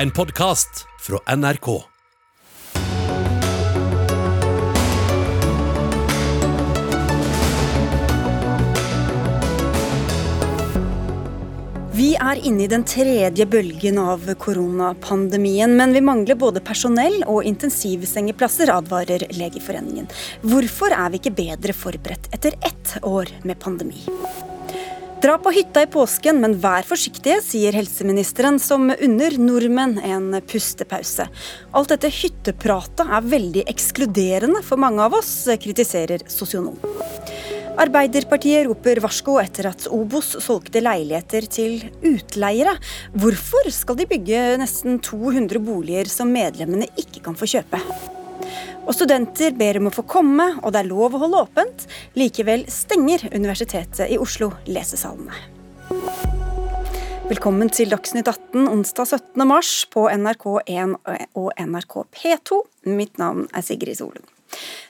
En podkast fra NRK. Vi er inne i den tredje bølgen av koronapandemien, men vi mangler både personell og intensivsengeplasser, advarer Legeforeningen. Hvorfor er vi ikke bedre forberedt etter ett år med pandemi? Dra på hytta i påsken, men vær forsiktige, sier helseministeren, som unner nordmenn en pustepause. Alt dette hyttepratet er veldig ekskluderende for mange av oss, kritiserer sosionom. Arbeiderpartiet roper varsko etter at Obos solgte leiligheter til utleiere. Hvorfor skal de bygge nesten 200 boliger som medlemmene ikke kan få kjøpe? Og studenter ber om å få komme, og det er lov å holde åpent. Likevel stenger Universitetet i Oslo lesesalene. Velkommen til Dagsnytt 18 onsdag 17. mars på NRK1 og NRK P2. Mitt navn er Sigrid Solund.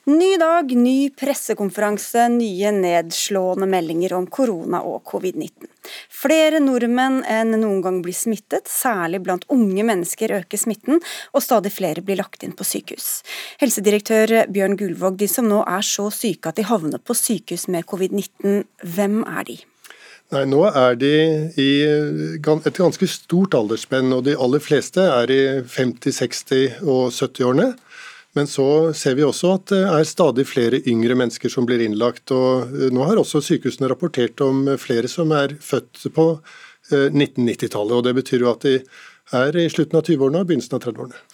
Ny dag, ny pressekonferanse, nye nedslående meldinger om korona og covid-19. Flere nordmenn enn noen gang blir smittet, særlig blant unge mennesker øker smitten, og stadig flere blir lagt inn på sykehus. Helsedirektør Bjørn Gullvåg, de som nå er så syke at de havner på sykehus med covid-19, hvem er de? Nei, Nå er de i et ganske stort aldersspenn, og de aller fleste er i 50-, 60- og 70-årene. Men så ser vi også at det er stadig flere yngre mennesker som blir innlagt. og eh, Nå har også sykehusene rapportert om flere som er født på 1990-tallet. Eh, og Det betyr jo at de er i slutten av 20-årene og begynnelsen av 30-årene.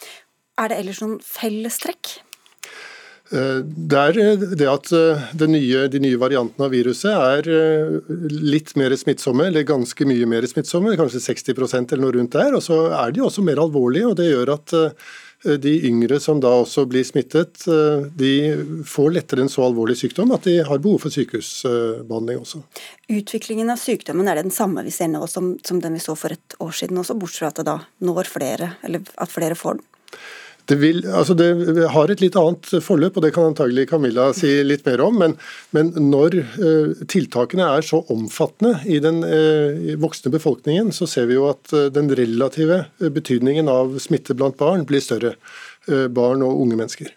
Er det ellers noen fellestrekk? Eh, det er det at nye, de nye variantene av viruset er litt mer smittsomme, eller ganske mye mer smittsomme, kanskje 60% eller noe rundt der. Og så er de også mer alvorlige, og det gjør at Eh, de yngre som da også blir smittet, eh, de får lettere en så alvorlig sykdom at de har behov for sykehusbehandling også. Utviklingen av sykdommen er det den samme vi ser nå som, som den vi så for et år siden også, bortsett fra at det da når flere, eller at flere får den? Det, vil, altså det, har et litt annet forløp, og det kan antagelig Camilla si litt mer om. Men, men når uh, tiltakene er så omfattende i den uh, voksne befolkningen, så ser vi jo at uh, den relative betydningen av smitte blant barn blir større. barn og unge mennesker.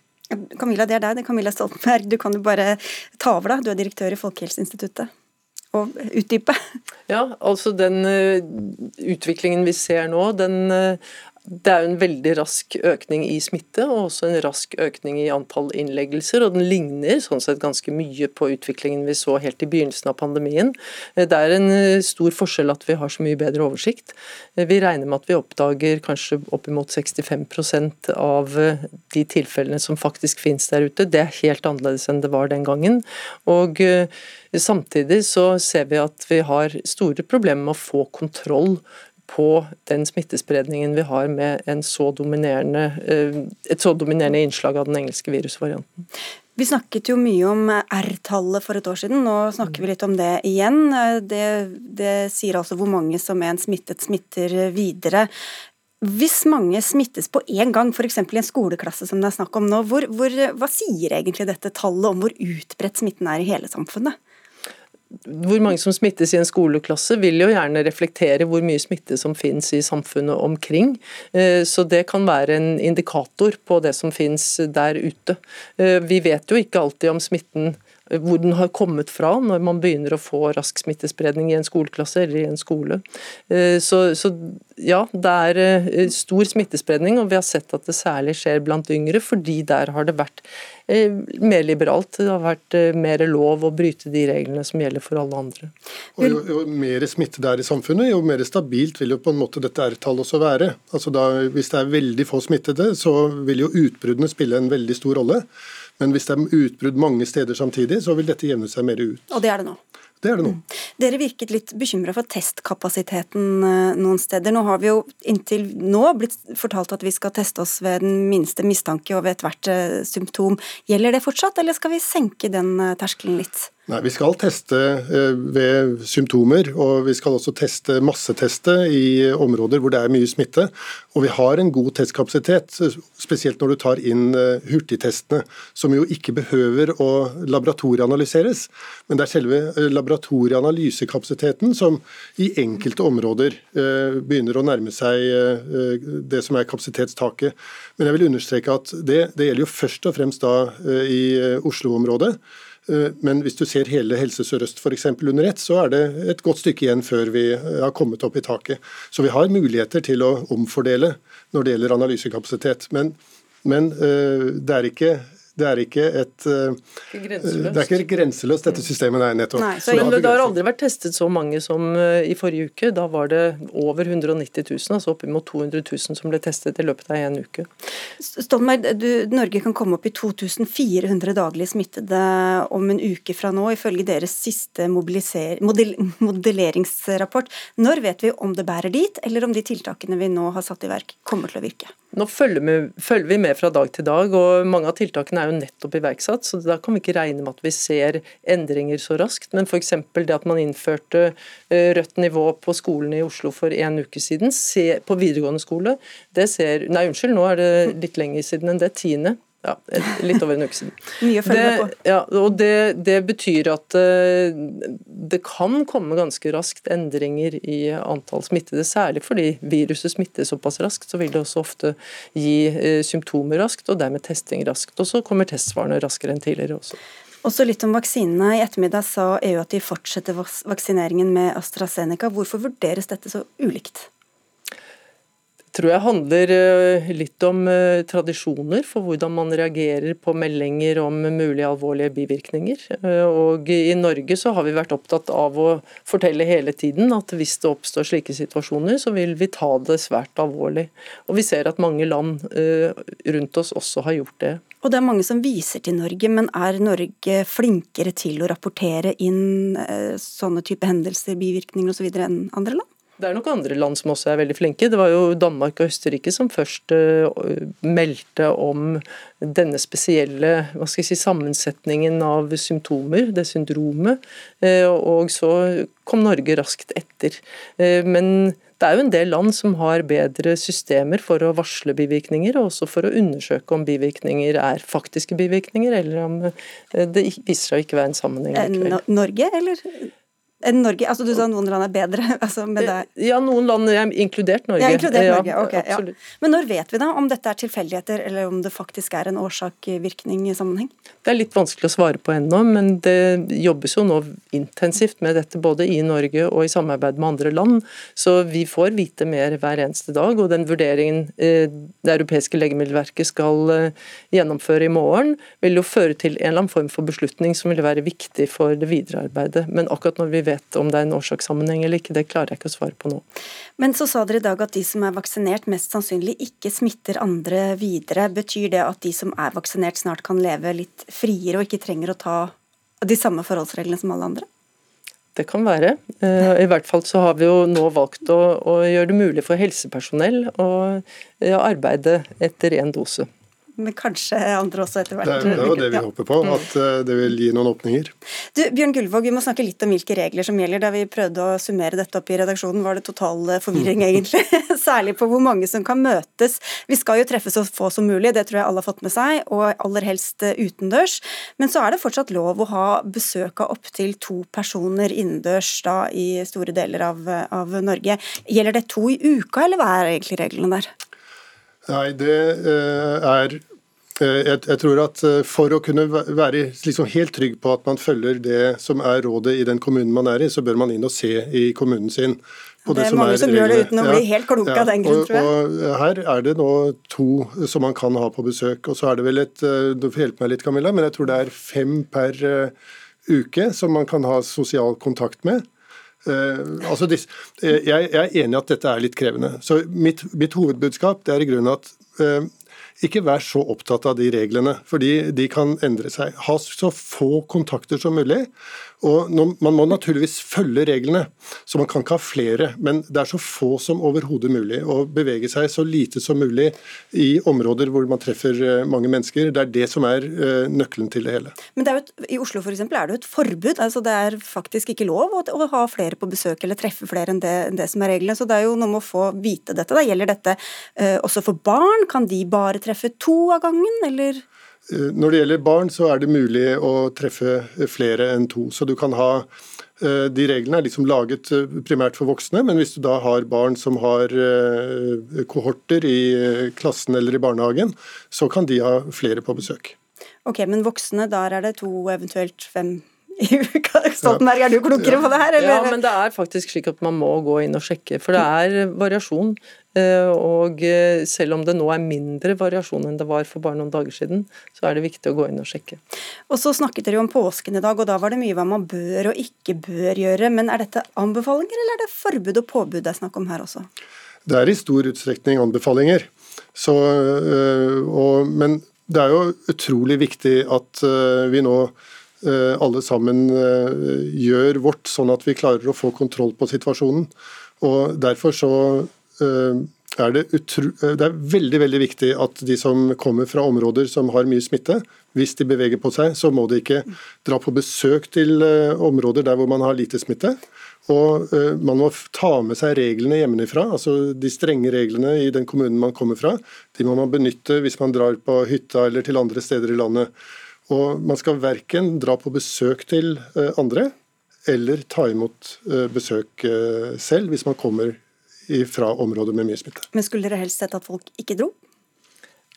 Camilla, det er deg. Det er Camilla Stoltenberg. Du kan jo bare ta over, da. Du er direktør i Folkehelseinstituttet. Og utdype. Ja, altså den utviklingen vi ser nå, den det er jo en veldig rask økning i smitte, og også en rask økning i antall innleggelser. Og den ligner sånn sett ganske mye på utviklingen vi så helt i begynnelsen av pandemien. Det er en eh, stor forskjell at vi har så mye bedre oversikt. Vi regner med at vi oppdager kanskje oppimot 65 av eh, de tilfellene som faktisk finnes der ute. Det er helt annerledes enn det var den gangen. Og eh, Samtidig så ser vi at vi har store problemer med å få kontroll på den smittespredningen vi har med så eh, et så dominerende innslag av den engelske virusvarianten. Vi snakket jo mye om R-tallet for et år siden, nå snakker vi litt om det igjen. Det, det sier altså hvor mange som er en smittet smitter videre. Hvis mange smittes på én gang, f.eks. i en skoleklasse som det er snakk om nå, hvor, hvor, hva sier egentlig dette tallet om hvor utbredt smitten er i hele samfunnet? Hvor mange som smittes i en skoleklasse, vil jo gjerne reflektere hvor mye smitte som finnes i samfunnet omkring. Eh, så det kan være en indikator på det som finnes der ute. Eh, vi vet jo ikke alltid om smitten hvor den har kommet fra når man begynner å få rask smittespredning i en skoleklasse eller i en skole. Eh, så, så ja, det er eh, stor smittespredning, og vi har sett at det særlig skjer blant yngre, fordi der har det vært eh, mer liberalt. Det har vært mer lov å bryte de reglene som gjelder for alle andre. Og jo, jo mer smitte det er i samfunnet, jo mer stabilt vil jo på en måte dette R-tallet også være. Altså da, hvis det er veldig få smittede, så vil jo utbruddene spille en veldig stor rolle. Men hvis det er utbrudd mange steder samtidig, så vil dette jevne seg mer ut. Og det er det nå? Det er det nå. Mm. Dere virket litt bekymra for testkapasiteten eh, noen steder. Nå har vi jo inntil nå blitt fortalt at vi skal teste oss ved den minste mistanke og ved ethvert eh, symptom. Gjelder det fortsatt, eller skal vi senke den eh, terskelen litt? Nei, Vi skal teste eh, ved symptomer, og vi skal også teste masseteste i områder hvor det er mye smitte. Og vi har en god testkapasitet, spesielt når du tar inn eh, hurtigtestene, som jo ikke behøver å laboratorieanalyseres. Men det er selve eh, laboratorieanalysekapasiteten som i enkelte områder begynner å nærme seg det som er kapasitetstaket. Men jeg vil understreke at det, det gjelder jo først og fremst da i Oslo-området. Eh, men hvis du ser hele Helse Sør-Øst under ett, så er det et godt stykke igjen før vi eh, har kommet opp i taket. Så vi har muligheter til å omfordele når det gjelder analysekapasitet. Men, men eh, det er ikke det er ikke et eh, Det er ikke grenseløst, dette systemet. Nei, nettopp. Nei, så, men det har aldri vært testet så mange som eh, i forrige uke. Da var det over 190 000, altså oppimot 200 000 som ble testet i løpet av en uke. Stoltenberg, du, Norge kan komme opp i 2400 daglig smittede om en uke fra nå, ifølge deres siste modell, modelleringsrapport. Når vet vi om det bærer dit, eller om de tiltakene vi nå har satt i verk, kommer til å virke? Nå følger vi, følger vi, med fra dag til dag, og mange av tiltakene er jo nettopp iverksatt. så Da kan vi ikke regne med at vi ser endringer så raskt. Men f.eks. det at man innførte eh, rødt nivå på skolene i Oslo for en uke siden, på videregående skole, det ser Nei, unnskyld, nå er det litt lenger siden enn det. Tiende ja, litt over en uke siden. Mye å følge på. Ja, og det, det, betyr at uh, det kan komme ganske raskt endringer i antall smittede. Særlig fordi viruset smitter såpass raskt, så vil det også ofte gi uh, symptomer raskt, og dermed testing raskt. Og så kommer testsvarene raskere enn tidligere også. Også litt om vaksinene. I ettermiddag sa EU at de fortsetter vaksineringen med AstraZeneca. Hvorfor vurderes dette så ulikt? Tror jeg handler eh, litt om eh, tradisjoner for hvordan man reagerer på meldinger om mulige alvorlige bivirkninger. Eh, og I Norge så har vi vært opptatt av å fortelle hele tiden at hvis det oppstår slike situasjoner, så vil vi ta det svært alvorlig. Og Vi ser at mange land rundt oss også har gjort det. Og Det er mange som viser til Norge, men er Norge flinkere til å rapportere inn sånne type hendelser, bivirkninger osv. enn andre land? Det er nok andre land som også er veldig flinke. Det var jo Danmark og Østerrike som først uh, meldte om denne spesielle hva skal jeg si, sammensetningen av symptomer, det syndromet. Uh, og så kom Norge raskt etter. Uh, men det er jo en del land som har bedre systemer for å varsle bivirkninger, og også for å undersøke om bivirkninger er faktiske bivirkninger, eller om det viser seg å ikke være en sammenheng. Norge, eller? Enn Norge? Altså Du sa noen land er bedre. Altså ja, noen land, er inkludert Norge. Ja, inkludert Norge, ja, ok. Ja. Men når vet vi da om dette er tilfeldigheter, eller om det faktisk er en årsak-virkning-sammenheng? Det er litt vanskelig å svare på ennå, men det jobbes jo nå intensivt med dette både i Norge og i samarbeid med andre land. Så vi får vite mer hver eneste dag. Og den vurderingen eh, det europeiske legemiddelverket skal eh, gjennomføre i morgen, vil jo føre til en eller annen form for beslutning som vil være viktig for det videre arbeidet. Men akkurat når vi vet om det er en årsakssammenheng eller ikke, det klarer jeg ikke å svare på nå. Men så sa dere i dag at de som er vaksinert mest sannsynlig ikke smitter andre videre. Betyr det at de som er vaksinert snart kan leve litt friere og ikke trenger å ta de samme forholdsreglene som alle andre? Det kan være. Eh, I hvert fall så har vi jo nå valgt å, å gjøre det mulig for helsepersonell å arbeide etter én dose men kanskje andre også etter hvert. Det er, jo det vi håper på, at eh, det vil gi noen åpninger. Du, Bjørn Gullvåg, vi må snakke litt om hvilke regler som gjelder. Da vi prøvde å summere dette opp i redaksjonen, var det total eh, forvirring, mm. egentlig. Særlig på hvor mange som kan møtes. Vi skal jo treffe så få som mulig, det tror jeg alle har fått med seg, og aller helst eh, utendørs. Men så er det fortsatt lov å ha besøk av opptil to personer innendørs da i store deler av, av Norge. Gjelder det to i uka, eller hva er egentlig reglene der? Nei, det er Eh, jeg, tror at eh, For å kunne være liksom helt trygg på at man følger det som er rådet i den kommunen man er i, så bør man inn og se i kommunen sin. Det, det, er mange som, som gjør det uten å bli helt kloke ja, av den grunn, tror jeg. Og, og her er det nå to som man kan ha på besøk. Og så er det vel et eh, Du får hjelpe meg litt, Camilla, men jeg tror det er fem per uke som man kan ha sosial kontakt med. Uh, altså disse, uh, jeg, jeg, er enig i at dette er litt krevende. Så Mitt, mitt hovedbudskap er i grunnen at uh, ikke vær så opptatt av de reglene, fordi de kan endre seg. Ha så få kontakter som mulig. Og Man må naturligvis følge reglene, så man kan ikke ha flere. Men det er så få som overhodet mulig. å bevege seg så lite som mulig i områder hvor man treffer eh, mange mennesker. Det er det som er eh, nøkkelen til det hele. Men et, I Oslo for eksempel, er det jo et forbud. altså Det er faktisk ikke lov å, å ha flere på besøk eller treffe flere enn det, det, som er reglene. Så det er jo noe med å få vite dette. Da gjelder dette uh, også for barn? Kan de bare treffe to av gangen, eller? Eh, når det gjelder barn, så er det mulig å treffe flere enn to. Så du kan ha eh, de reglene er liksom laget eh, primært for voksne, men hvis du da har barn som har kohorter i klassen eller i barnehagen, så kan de ha flere på besøk. Ok, Men voksne, der er det to, eventuelt fem? Stoltenberg, er du klokere på det her? Eller? Ja, men det er faktisk slik at man må gå inn og sjekke, for det er variasjon. Eh, og eh, selv om det nå er mindre variasjon enn det var for bare noen dager siden, så er det viktig å gå inn og sjekke. Og Så snakket dere jo om påsken i dag, og da var det mye hva man bør og ikke bør gjøre. Men er dette anbefalinger, eller er det forbud og påbud det er snakk om her også? Det er i stor utstrekning anbefalinger. Så, øh, og, men det er jo utrolig viktig at vi nå alle sammen gjør vårt, sånn at vi klarer å få kontroll på situasjonen. Og Derfor så Eh, er det, utro, eh, det, er veldig veldig viktig at de som kommer fra områder som har mye smitte, hvis de beveger på seg, så må de ikke dra på besøk til eh, områder der hvor man har lite smitte. Og Man må ta med seg reglene hjemmefra, altså de strenge reglene i den kommunen man kommer fra. De må man benytte hvis man drar på hytta eller til andre steder i landet. Og Man skal verken dra på besøk til andre eller ta imot besøk selv hvis man kommer fra områder med mye smitte. Men skulle dere helst sett at folk ikke dro?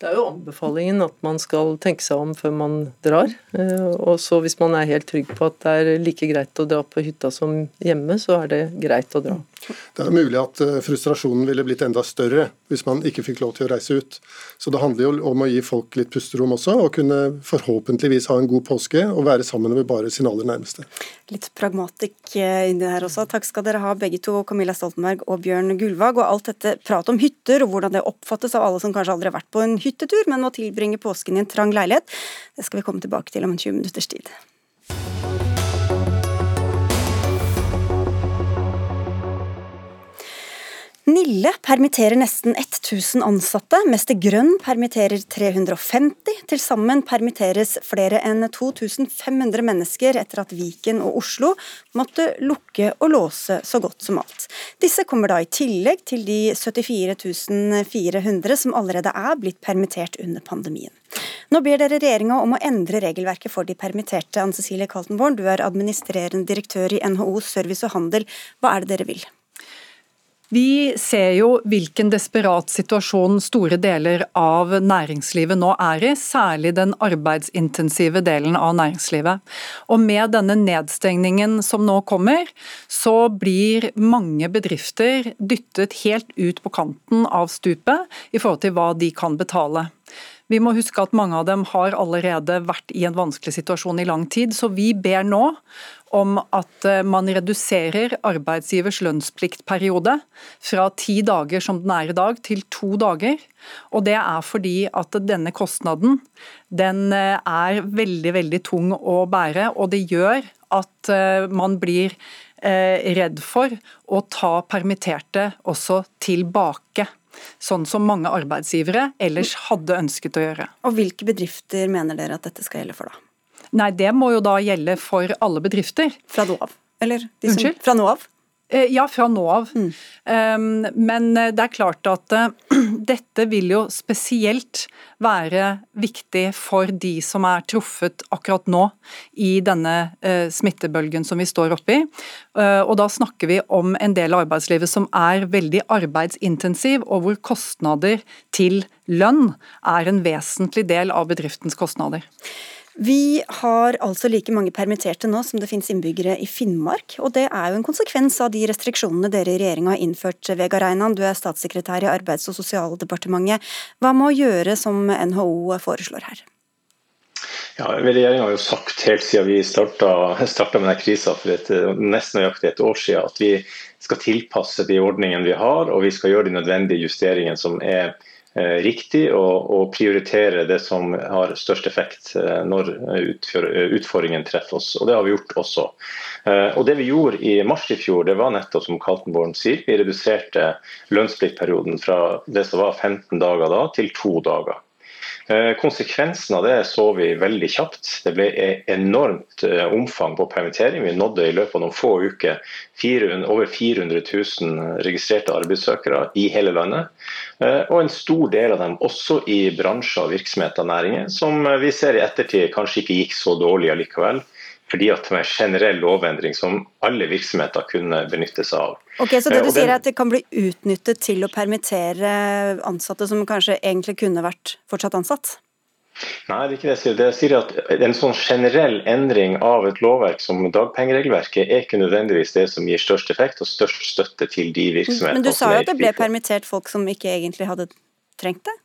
Det er jo anbefalingen at man skal tenke seg om før man drar. Eh, og så hvis man er helt trygg på at det er like greit å dra på hytta som hjemme, så er det greit å dra. Det er mulig at eh, frustrasjonen ville blitt enda større hvis man ikke fikk lov til å reise ut. Så det handler jo om å gi folk litt pusterom også, og kunne forhåpentligvis ha en god påske og være sammen med bare sine aller nærmeste. Litt pragmatikk eh, inni her også. Takk skal dere ha begge to, Camilla Stoltenberg og Bjørn Gullvag. Og alt dette pratet om hytter og hvordan det oppfattes av alle som kanskje aldri har vært på en hyttetur, men må tilbringe påsken i en trang leilighet, det skal vi komme tilbake til om en 20 minutters tid. Nille permitterer nesten 1000 ansatte. Mester Grønn permitterer 350. Til sammen permitteres flere enn 2500 mennesker etter at Viken og Oslo måtte lukke og låse så godt som alt. Disse kommer da i tillegg til de 74 400 som allerede er blitt permittert under pandemien. Nå ber dere regjeringa om å endre regelverket for de permitterte. Ann Cecilie Kaltenborn, du er administrerende direktør i NHO Service og Handel. Hva er det dere vil? Vi ser jo hvilken desperat situasjon store deler av næringslivet nå er i, særlig den arbeidsintensive delen av næringslivet. Og Med denne nedstengningen som nå kommer, så blir mange bedrifter dyttet helt ut på kanten av stupet i forhold til hva de kan betale. Vi må huske at mange av dem har allerede vært i en vanskelig situasjon i lang tid, så vi ber nå om at eh, man reduserer arbeidsgivers lønnspliktperiode fra ti dager som den er i dag, til to dager. Og Det er fordi at denne kostnaden den eh, er veldig veldig tung å bære, og det gjør at eh, man blir redd for å ta permitterte også tilbake sånn som mange arbeidsgivere ellers hadde ønsket å gjøre. Og Hvilke bedrifter mener dere at dette skal gjelde for, da? Nei, Det må jo da gjelde for alle bedrifter. Fra nå av? Eller som, Fra nå av? Eh, ja, fra nå av. Mm. Um, men eh, det er klart at uh, dette vil jo spesielt være viktig for de som er truffet akkurat nå i denne uh, smittebølgen som vi står oppi. Uh, og da snakker vi om en del av arbeidslivet som er veldig arbeidsintensiv, og hvor kostnader til lønn er en vesentlig del av bedriftens kostnader. Vi har altså like mange permitterte nå som det finnes innbyggere i Finnmark. og Det er jo en konsekvens av de restriksjonene dere i regjeringa har innført. Vegard Reinan, du er statssekretær i Arbeids- og sosialdepartementet. Hva må gjøre som NHO foreslår her? Ja, Regjeringa har jo sagt helt siden vi starta, med denne krisa for et, nesten nøyaktig et år siden, at vi skal tilpasse de ordningene vi har, og vi skal gjøre de nødvendige justeringene som er riktig å, prioritere det som har størst effekt eh, når utfordringen treffer oss. og Det har vi gjort også. Eh, og Det vi gjorde i mars i fjor, det var nettopp som Kaltenborn sier, vi reduserte lønnspliktperioden fra det som var 15 dager da, til to dager. Eh, konsekvensen av det så vi veldig kjapt. Det ble e- enormt eh, omfang på permittering. Vi nådde i løpet av noen få uker 400, over 400 000 registrerte arbeidssøkere i hele landet. Eh, og en stor del av dem også i bransjer, virksomheter og næringer som vi ser i ettertid kanskje ikke gikk så dårlig allikevel fordi at det var en generell lovendring som alle virksomheter kunne benytte seg av. Ok, Så det du sier er at det kan bli utnyttet til å permittere ansatte som kanskje egentlig kunne vært fortsatt ansatt? Nei, det er ikke det jeg sier. Det jeg sier at En sånn generell endring av et lovverk som dagpengeregelverket er ikke nødvendigvis det som gir størst effekt og størst støtte til de virksomhetene. Men du sa jo at det ble permittert folk som ikke egentlig hadde trengt det?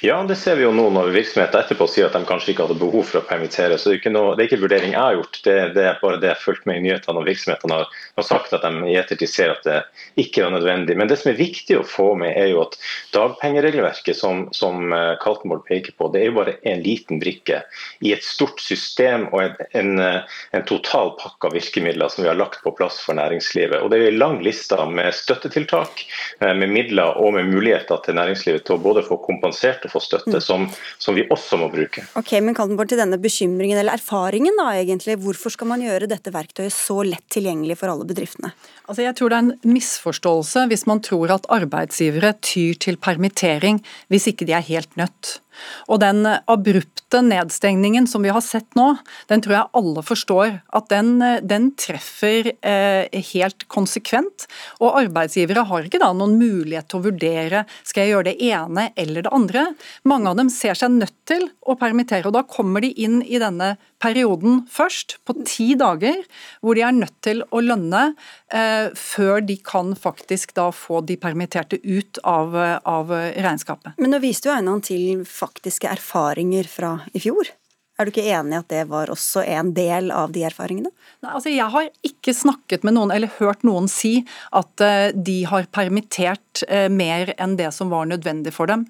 Ja, det ser vi jo nå når virksomheter etterpå sier at de kanskje ikke hadde behov for å permittere. så Det er ikke, noe, det er ikke vurdering jeg har gjort, det, det, er bare det jeg har fulgt med i nyhetene. og Virksomhetene har, har, sagt at de i ettertid ser at det ikke er nødvendig. Men det som er viktig å få med, er jo at dagpengeregelverket som, som eh, Kaltenborg peker på, det er jo bare en liten brikke i et stort system og en, en, eh, en total pakke av virkemidler som vi har lagt på plass for næringslivet. Og Det er en lang liste med støttetiltak, eh, med midler og med muligheter til næringslivet til å både få kompensert og få støtte, mm. som, som, vi også må bruke. Ok, men Kaltenborg, til denne bekymringen eller erfaringen da egentlig, hvorfor skal man gjøre dette verktøyet så lett tilgjengelig for alle bedriftene? Altså jeg tror det er en misforståelse hvis man tror at arbeidsgivere tyr til permittering hvis ikke de er helt nødt. Og den abrupte nedstengningen som vi har sett nå, den tror jeg alle forstår at den, den treffer eh, helt konsekvent. Og arbeidsgivere har ikke da noen mulighet til å vurdere skal jeg gjøre det ene eller det andre. Mange av dem ser seg nødt til å permittere, og da kommer de inn i denne perioden først, på ti dager, hvor de er nødt til å lønne eh, før de kan faktisk da få de permitterte ut av, av regnskapet. Men nå viste jo Einan til faktiske erfaringer fra i fjor. Er du ikke enig i at det var også en del av de erfaringene? Nei, altså Jeg har ikke snakket med noen eller hørt noen si at uh, de har permittert uh, mer enn det som var nødvendig for dem.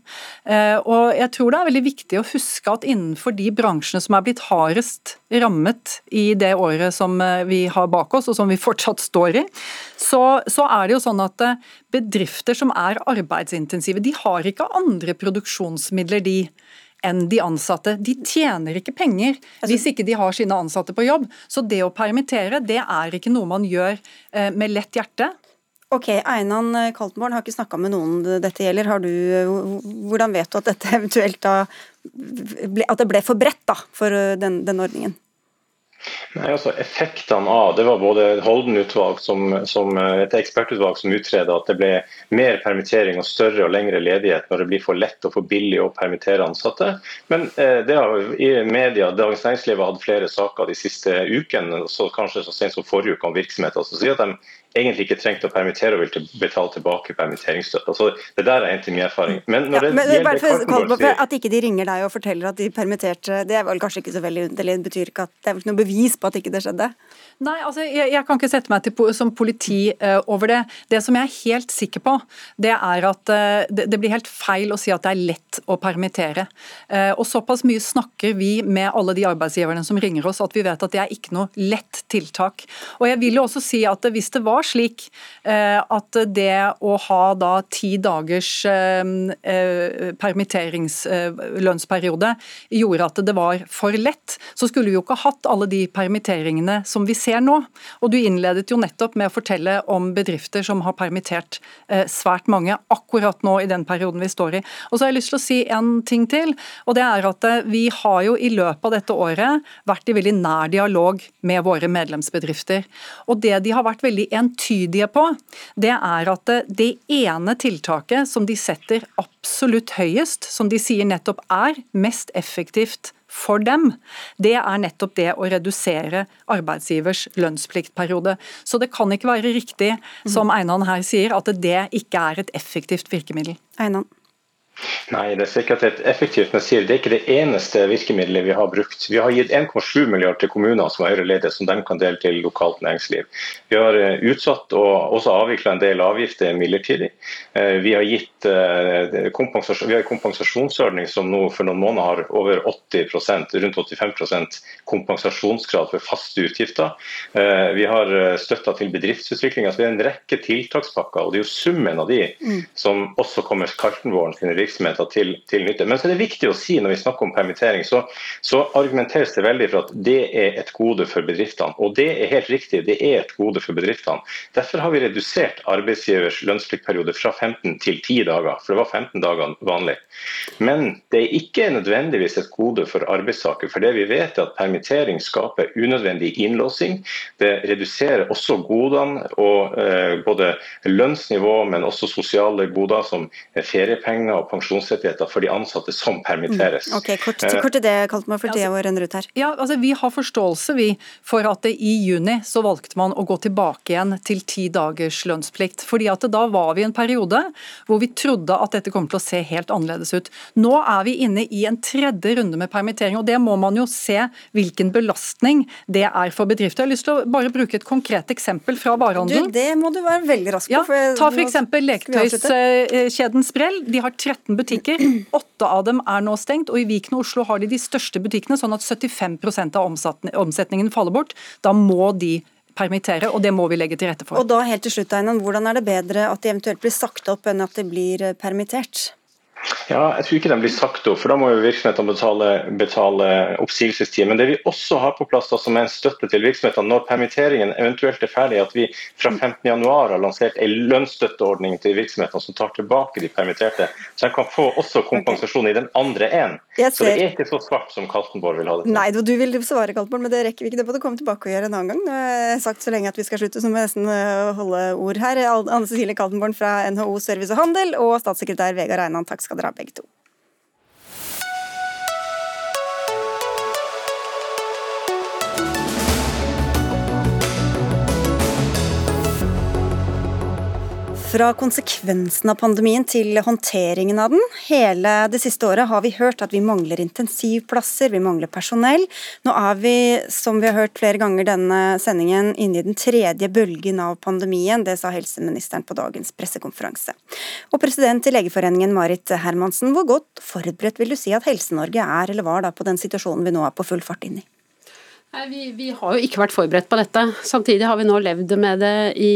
Uh, og Jeg tror det er veldig viktig å huske at innenfor de bransjene som er blitt hardest rammet i det året som vi har bak oss, og som vi fortsatt står i, så, så er det jo sånn at bedrifter som er arbeidsintensive, de har ikke andre produksjonsmidler, de enn de ansatte. De tjener ikke penger altså- hvis ikke de har sine ansatte på jobb. Så det å permittere, det er ikke noe man gjør eh, med lett hjerte. Ok, Einan Kaltenborn har ikke snakka med noen dette gjelder. Du, hvordan vet du at dette eventuelt da At det ble for bredt da, for den, den ordningen? Nei, altså Effektene av det var både Holden-utvalg som, som, et ekspertutvalg som utreda at det ble mer permittering og større og lengre ledighet når det blir for lett og for billig å permittere ansatte. Men eh, det har i media, Dagens Næringsliv har hatt flere saker de siste ukene, så kanskje så sent som forrige uke om virksomheter som sier at de egentlig ikke trengte å permittere og vil betale tilbake permitteringsstøtte. Så det der er egentlig min erfaring. Men når ja, men, gjelder bare for, for At ikke de ringer deg og forteller at de permitterte, det er vel kanskje ikke så veldig underlig. Det betyr ikke at det er vel ikke noe bevis på at ikke det skjedde? Nei, altså jeg, jeg kan ikke sette meg til, som politi uh, over det. Det som jeg er helt sikker på, det er at uh, det, det, blir helt feil å si at det er lett å permittere. Uh, og Såpass mye snakker vi med alle de arbeidsgiverne som ringer oss at vi vet at det er ikke noe lett tiltak. Og jeg vil jo også si at Hvis det var slik at det å ha da ti dagers permitteringslønnsperiode gjorde at det var for lett, så skulle vi jo ikke hatt alle de permitteringene som vi ser ser nå. Og Du innledet jo nettopp med å fortelle om bedrifter som har permittert eh, svært mange akkurat nå i den perioden vi står i. Og så har jeg lyst til å si en ting til. og det er at eh, Vi har jo i løpet av dette året vært i veldig nær dialog med våre medlemsbedrifter. Og Det de har vært veldig entydige på, det er at eh, det ene tiltaket som de setter absolutt høyest, som de sier nettopp er mest effektivt for dem, det er nettopp det å redusere arbeidsgivers lønnspliktperiode. Så det kan ikke være riktig, som Einan her sier, at det ikke er et effektivt virkemiddel. Einan. Nei, det er sikkert et er effektivt, men sier det er ikke det eneste virkemidlet vi har brukt. Vi har gitt 1,7 milliarder til kommuner som har øreledige, som de kan dele til lokalt næringsliv. Vi har eh, utsatt og også avvikla en del avgifter midlertidig. Eh, vi har gitt eh, kompensasjon, vi har en kompensasjonsordning som nå for noen måneder har over 80% rundt 85 kompensasjonsgrad for faste utgifter. Vi har støtta til bedriftsutvikling. Altså, vi har en rekke tiltakspakker, og det er jo summen av de mm. som også kommer Kaltenvåren sine virksomheter muligheter til, til, nytte. Men så er det viktig å si når vi snakker om permittering, så, så, argumenteres det veldig for at det er et gode for bedriftene. Og det er helt riktig, det er et gode for bedriftene. Derfor har vi redusert arbeidsgivers lønnspliktperiode fra 15 til 10 dager, for det var 15 dager vanlig. Men det er ikke nødvendigvis et gode for arbeidstaker, for det vi vet er at permittering skaper unødvendig innlåsing. Det reduserer også godene og eh, både lønnsnivå, men også sosiale goder som feriepenger og pensjonsrettigheter for de ansatte som permitteres. Mm. Ok, Kort, kort er det, Kaltmar, for tida vår renner ut her. Ja, altså Vi har forståelse vi, for at det i juni så valgte man å gå tilbake igjen til ti dagers lønnsplikt. fordi at Da var vi i en periode hvor vi trodde at dette kom til å se helt annerledes ut. Nå er vi inne i en tredje runde med permittering, og det må man jo se hvilken belastning det er for bedrifter. Jeg har lyst til å bare bruke et konkret eksempel fra varehandelen. det må du være veldig rask på. Ja, ta f.eks. leketøyskjeden Sprell. De har 13 butikker butikker. Åtte av dem er nå stengt, og i Viken og Oslo har de de største butikkene, sånn at 75% av omsetningen faller bort. Da må de permittere, og det må vi legge til rette for. Og da helt til slutt, Einan, Hvordan er det bedre at de eventuelt blir sagt opp, enn at de blir permittert? Ja, Jeg tror ikke den blir sagt opp, for da må jo virksomhetene betale, betale oppsigelsestid. Men det vi også har på plass da, som er en støtte til virksomhetene når permitteringen eventuelt er ferdig, at vi fra 15.1 har lansert en lønnsstøtteordning til virksomhetene som tar tilbake de permitterte, så de kan få også kompensasjon i den andre enden. Så det er ikke så svart som Kaltenborg vil ha det. til. Nei, du vil svare Kaltenborg, men det rekker vi ikke. Det må du komme tilbake og gjøre en annen gang. Nå har jeg sagt så lenge at vi skal slutte, så må jeg nesten øh, holde ord her. Anne Cecilie Kaltenborg fra NHO Service og Handel og statssekretær Vegard Einan, takk skal dere dra begge to. Fra konsekvensen av pandemien til håndteringen av den. Hele det siste året har vi hørt at vi mangler intensivplasser, vi mangler personell. Nå er vi, som vi har hørt flere ganger denne sendingen, inne i den tredje bølgen av pandemien. Det sa helseministeren på dagens pressekonferanse. Og president i Legeforeningen, Marit Hermansen, hvor godt forberedt vil du si at Helse-Norge er, eller var, da, på den situasjonen vi nå er på full fart inn i? Nei, vi, vi, har jo ikke vært forberedt på dette. Samtidig har vi nå levd med det i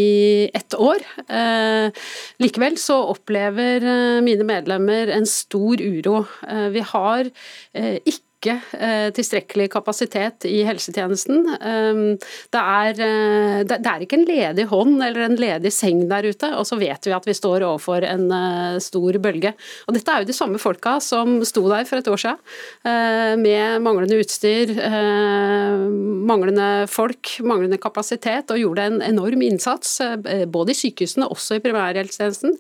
ett år. Eh, likevel så opplever eh, mine medlemmer en stor uro. Eh, vi har eh, ikke ikke eh, tilstrekkelig kapasitet i helsetjenesten. Ehm, det er, eh, det er, ikke en ledig hånd eller en ledig seng der ute, og så vet vi at vi står overfor en eh, stor bølge. Og Dette er jo de samme folka som sto der for et år siden med manglende utstyr, manglende folk, manglende kapasitet, og gjorde en enorm innsats både i sykehusene og også i primærhelsetjenesten.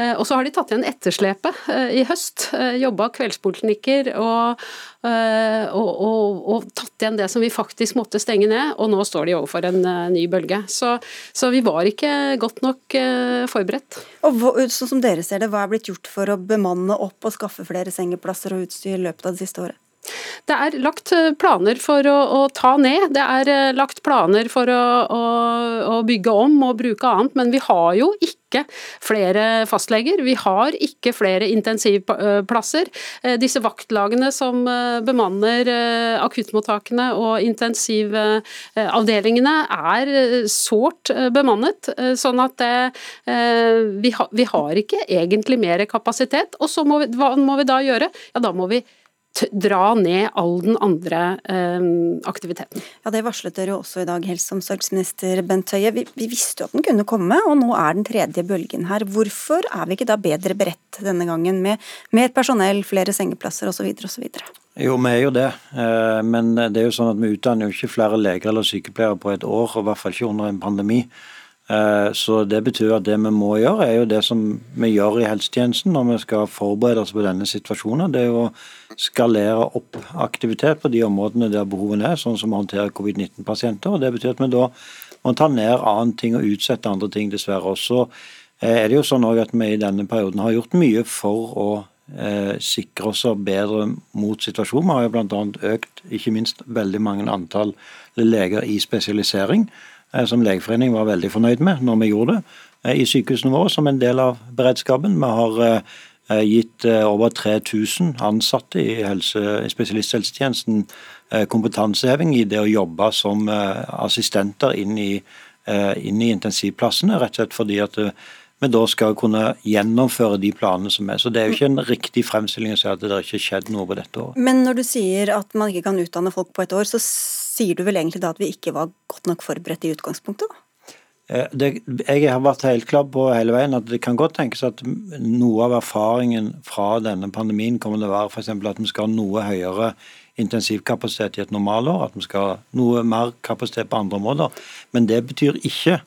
Eh, og så har de tatt igjen etterslepet eh, i høst. Eh, Jobba kveldspoliklinikker og, og, og, og, tatt igjen det som vi faktisk måtte stenge ned. Og nå står de overfor en ny bølge. Så, så vi var ikke godt nok forberedt. Og sånn som dere ser det, Hva er blitt gjort for å bemanne opp og skaffe flere sengeplasser og utstyr i løpet av det siste året? Det er lagt eh, planer for å, å, ta ned, det er eh, lagt planer for å, å, å, bygge om og bruke annet, men vi har jo ikke flere fastleger. Vi har ikke flere intensivplasser. Eh, disse vaktlagene som bemanner akuttmottakene og intensivavdelingene er sårt bemannet, sånn at det, vi, har, vi har ikke egentlig mer kapasitet. Og så må vi, hva må vi da gjøre? Ja, da må vi dra ned all den andre eh, aktiviteten. Ja, Det varslet dere også i dag, helse- og omsorgsminister Bent Høie. Vi, vi, visste jo at den kunne komme, og nå er den tredje bølgen her. Hvorfor er vi ikke da bedre beredt denne gangen, med mer personell, flere sengeplasser osv. osv.? Jo, vi er jo det. Eh, men det er jo sånn at vi utdanner jo ikke flere leger eller sykepleiere på et år, og i hvert fall ikke under en pandemi. Eh, så Det betyr at det vi må gjøre, er jo det som vi gjør i helsetjenesten når vi skal forberede oss på denne situasjonen. Det er jo å skalere opp aktivitet på de områdene der behovene er, sånn som å håndtere covid-19-pasienter. og Det betyr at vi da må ta ned annen ting og utsette andre ting, dessverre. Også eh, er det jo sånn at vi i denne perioden har gjort mye for å eh, sikre oss bedre mot situasjonen. Vi har jo bl.a. økt ikke minst veldig mange antall leger i spesialisering, som Legeforeningen var veldig fornøyd med når vi gjorde det eh, i sykehusene våre som en del av beredskapen. Vi har eh, gitt eh, over 3000 ansatte i, helse, i spesialisthelsetjenesten kompetanseheving i det å jobbe som assistenter inn i, inn i intensivplassene, rett og slett fordi at vi da skal kunne gjennomføre de planene som er. Så Det er jo ikke en riktig fremstilling å si at det ikke har skjedd noe på dette året. Men når du sier at man ikke kan utdanne folk på et år, så sier du vel egentlig da at vi ikke var godt nok forberedt i utgangspunktet? da? Eh, det, jeg har vært helt klar på hele veien at det kan godt tenkes at noe av erfaringen fra denne pandemien kommer til å være f.eks. at vi skal ha noe høyere intensivkapasitet i et normalår, at vi skal ha noe mer kapasitet på andre områder. Men det betyr ikke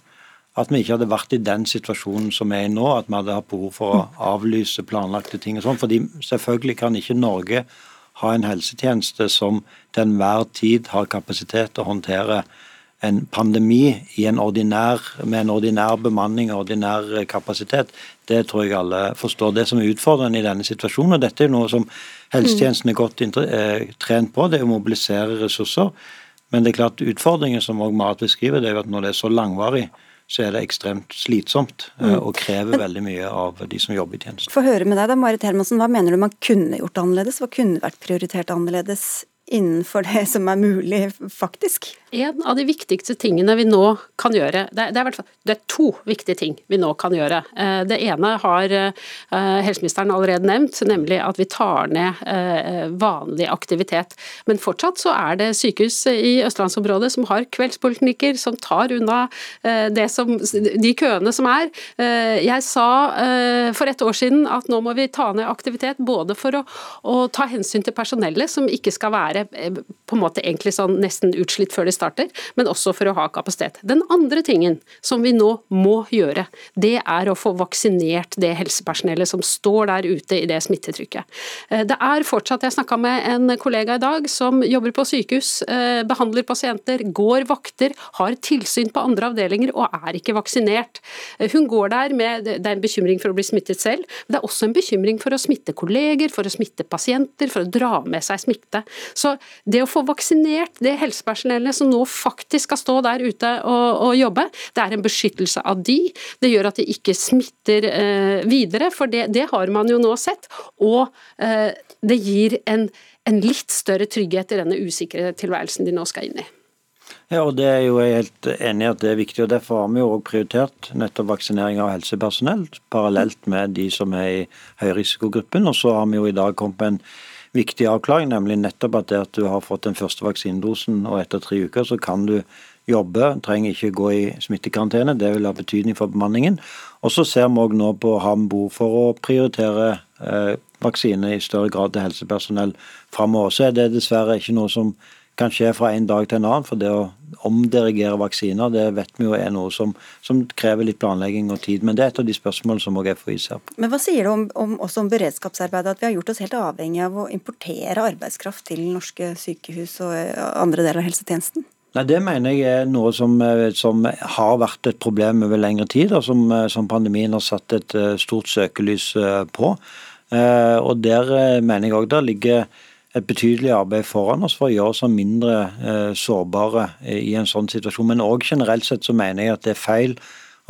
at vi ikke hadde vært i den situasjonen som er i nå, at vi hadde hatt behov for å avlyse planlagte ting. og sånn, fordi Selvfølgelig kan ikke Norge ha en helsetjeneste som til enhver tid har kapasitet til å håndtere en pandemi en ordinær, med en ordinær bemanning og ordinær kapasitet. Det tror jeg alle forstår. Det som er utfordrende i denne situasjonen, og dette er noe som helsetjenesten er godt eh, trent på, det er å mobilisere ressurser. Men det er klart utfordringen som også Marit beskriver, det er jo at når det er så langvarig, så er det ekstremt slitsomt eh, mm. og krever veldig mye av de som jobber i tjenesten. Få høre med deg da, Marit Hermansen, Hva mener du man kunne gjort annerledes? Hva kunne vært prioritert annerledes innenfor det som er mulig, faktisk? En av de viktigste tingene vi nå kan gjøre, det er, det er, det er to viktige ting vi nå kan gjøre. Eh, det ene har eh, helseministeren allerede nevnt, nemlig at vi tar ned eh, vanlig aktivitet. Men fortsatt så er det sykehus i østlandsområdet som har kveldspoliklinikker, som tar unna som, de køene som er. Jeg sa for et år siden at nå må vi ta ned aktivitet, både for å, å ta hensyn til personellet, som ikke skal være på en måte egentlig sånn nesten utslitt før de starter starter, men også for å ha kapasitet. Den andre tingen som vi nå må gjøre, det er å få vaksinert det helsepersonellet som står der ute i det smittetrykket. Eh, det er fortsatt, Jeg snakka med en kollega i dag som jobber på sykehus, eh, behandler pasienter, går vakter, har tilsyn på andre avdelinger og er ikke vaksinert. Eh, hun går der med Det er en bekymring for å bli smittet selv, men det er også en bekymring for å smitte kolleger, for å smitte pasienter, for å dra med seg smitte. Så det å få vaksinert det helsepersonellet som nå faktisk skal stå der ute og, og jobbe. Det er en beskyttelse av de. Det gjør at de ikke smitter eh, videre, for det, det, har man jo nå sett. Og eh, det gir en, en litt større trygghet i denne usikre tilværelsen de nå skal inn i. Ja, og det er jo jeg helt enig i at det er viktig. og Derfor har vi jo også prioritert nettopp vaksinering av helsepersonell parallelt med de som er i høyrisikogruppen. Og så har vi jo i dag kommet med en viktig avklaring, nemlig nettopp at det at du har fått den første vaksinedosen og etter tre uker så kan du jobbe, trenger ikke gå i smittekarantene. Det vil ha betydning for bemanningen. Og så ser vi òg nå på har vi behov for å prioritere eh, vaksine i større grad til helsepersonell framover. Så er det dessverre ikke noe som kan skje fra en dag til en annen. For det å omdirigere vaksiner, det vet vi jo er noe som, som, krever litt planlegging og tid. Men det er et av de spørsmålene som også FHI ser på. Men hva sier du om, om, også om beredskapsarbeidet, at vi har gjort oss helt avhengig av å importere arbeidskraft til norske sykehus og andre deler av helsetjenesten? Nei, Det mener jeg er noe som, eh, som, har vært et problem over lengre tid, og som, eh, som pandemien har satt et eh, stort søkelys på. Og Der mener jeg òg det ligger et betydelig arbeid foran oss for å gjøre oss mindre eh, sårbare i en sånn situasjon. Men òg generelt sett så mener jeg at det er feil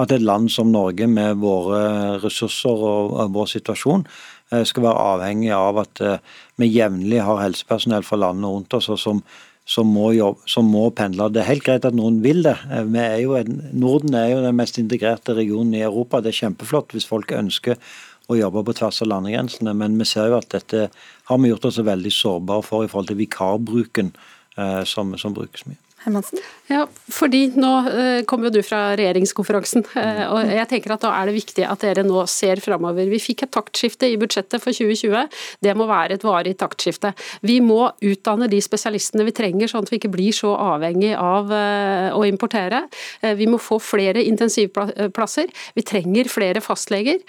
at et land som Norge med våre ressurser og, og vår situasjon eh, skal være avhengig av at eh, vi jevnlig har helsepersonell fra landene rundt oss som, som, må jobbe, som, må pendle. Det er helt greit at noen vil det. Eh, er en, Norden er jo den mest integrerte regionen i Europa. Det er kjempeflott hvis folk ønsker å jobbe på tvers av landegrensene. Men vi ser jo at dette har vi gjort oss veldig sårbare for i forhold til vikarbruken eh, som, som brukes mye. Hermansen? Ja, fordi nå eh, kommer jo du fra regjeringskonferansen, eh, og jeg tenker at da er det viktig at dere nå ser framover. Vi fikk et taktskifte i budsjettet for 2020. Det må være et varig taktskifte. Vi må utdanne de spesialistene vi trenger, sånn at vi ikke blir så avhengig av eh, å importere. Vi må få flere intensivplasser. Vi trenger flere fastleger,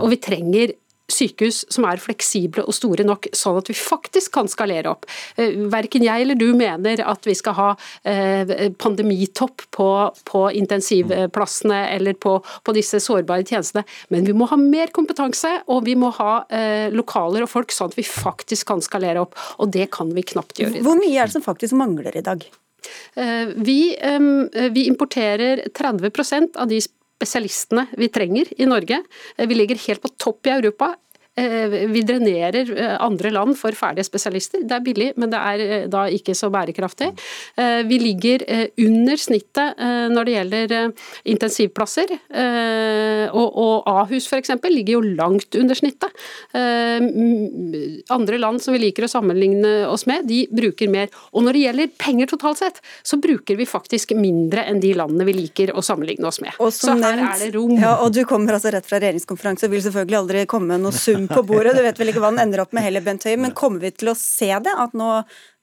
og vi trenger sykehus som er fleksible og store nok, sånn at vi faktisk kan skalere opp. Eh, verken jeg eller du mener at vi skal ha eh, pandemitopp på, på intensivplassene eller på, på, disse sårbare tjenestene, men vi må ha mer kompetanse og vi må ha eh, lokaler og folk sånn at vi faktisk kan skalere opp. Og det kan vi knapt gjøre. Hvor mye er det som faktisk mangler i dag? Vi, vi importerer 30% av de spesialistene vi trenger i Norge. Vi ligger helt på topp i Europa. Eh, vi drenerer eh, andre land for ferdige spesialister. Det er billig, men det er eh, da ikke så bærekraftig. Vi ligger under snittet når det gjelder intensivplasser. Og Ahus f.eks. ligger jo langt under snittet. Andre land som vi liker å sammenligne oss med, de bruker mer. Og når det gjelder penger totalt sett, så bruker vi faktisk mindre enn de landene vi liker å sammenligne oss med. så her er det rom. Ja, og du kommer altså rett fra regjeringskonferanse og vil selvfølgelig aldri komme noe sum på bordet. Du vet vel ikke hva den ender opp med heller, Bent Høie. Men kommer vi til å se det? At nå,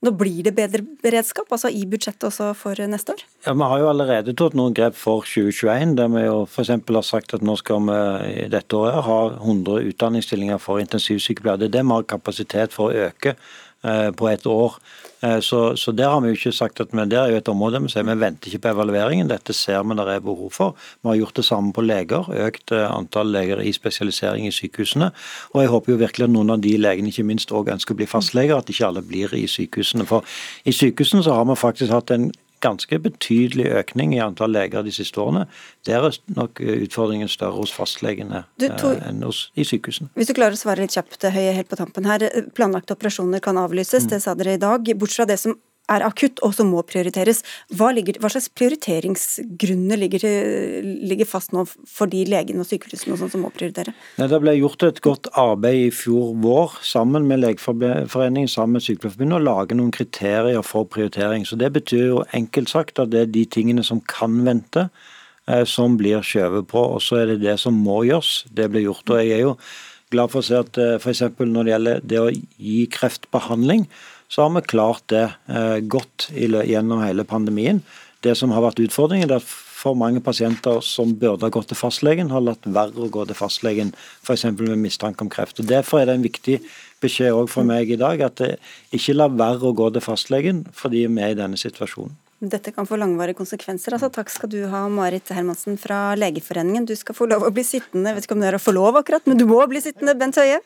nå blir det bedre beredskap, altså i budsjettet også for neste år? Ja, Vi har jo allerede tatt noen grep for 2021, der vi jo f.eks. har sagt at nå skal vi i dette året ha 100 utdanningsstillinger for intensivsykepleiere. Det er det vi har kapasitet for å øke på et år. Eh, så, så, der har vi jo ikke sagt at vi, det er jo et område vi sier vi venter ikke på evalueringen. Dette ser vi det er behov for. Vi har gjort det samme på leger. Økt eh, antall leger i spesialisering i sykehusene. Og jeg håper jo virkelig at noen av de legene ikke minst òg ønsker å bli fastleger, at ikke alle blir i sykehusene. For i sykehusene så har vi faktisk hatt en ganske betydelig økning i antall leger de siste årene. Der er nok utfordringen større hos fastlegene du, Tor, enn hos, i sykehusene. Hvis du klarer å svare litt kjapt, Høie, helt på tampen her. Planlagte operasjoner kan avlyses, mm. det sa dere i dag. Bortsett fra det som er akutt og som må prioriteres. Hva, ligger, hva slags prioriteringsgrunner ligger, ligger, fast nå for de legene og sykehusene og som må prioritere? Det ble gjort et godt arbeid i fjor vår sammen med Legeforeningen sammen med Sykepleierforbundet å lage noen kriterier for prioritering. Så Det betyr jo enkelt sagt at det er de tingene som kan vente, eh, som blir skjøvet på. Og så er det det som må gjøres. Det blir gjort. og jeg er jo glad for å se at for f.eks. når det gjelder det å gi kreftbehandling, så har vi klart det eh, godt gjennom hele pandemien. Det som har vært utfordringen, er at for mange pasienter som burde ha gått til fastlegen, har latt være å gå til fastlegen, f.eks. med mistanke om kreft. Og Derfor er det en viktig beskjed også fra meg i dag, at det ikke la være å gå til fastlegen fordi vi er i denne situasjonen. Dette kan få langvarige konsekvenser. Altså, takk skal du ha, Marit Hermansen fra Legeforeningen. Du skal få lov å bli sittende, jeg vet ikke om dere får lov akkurat, men du må bli sittende, Bent Høie.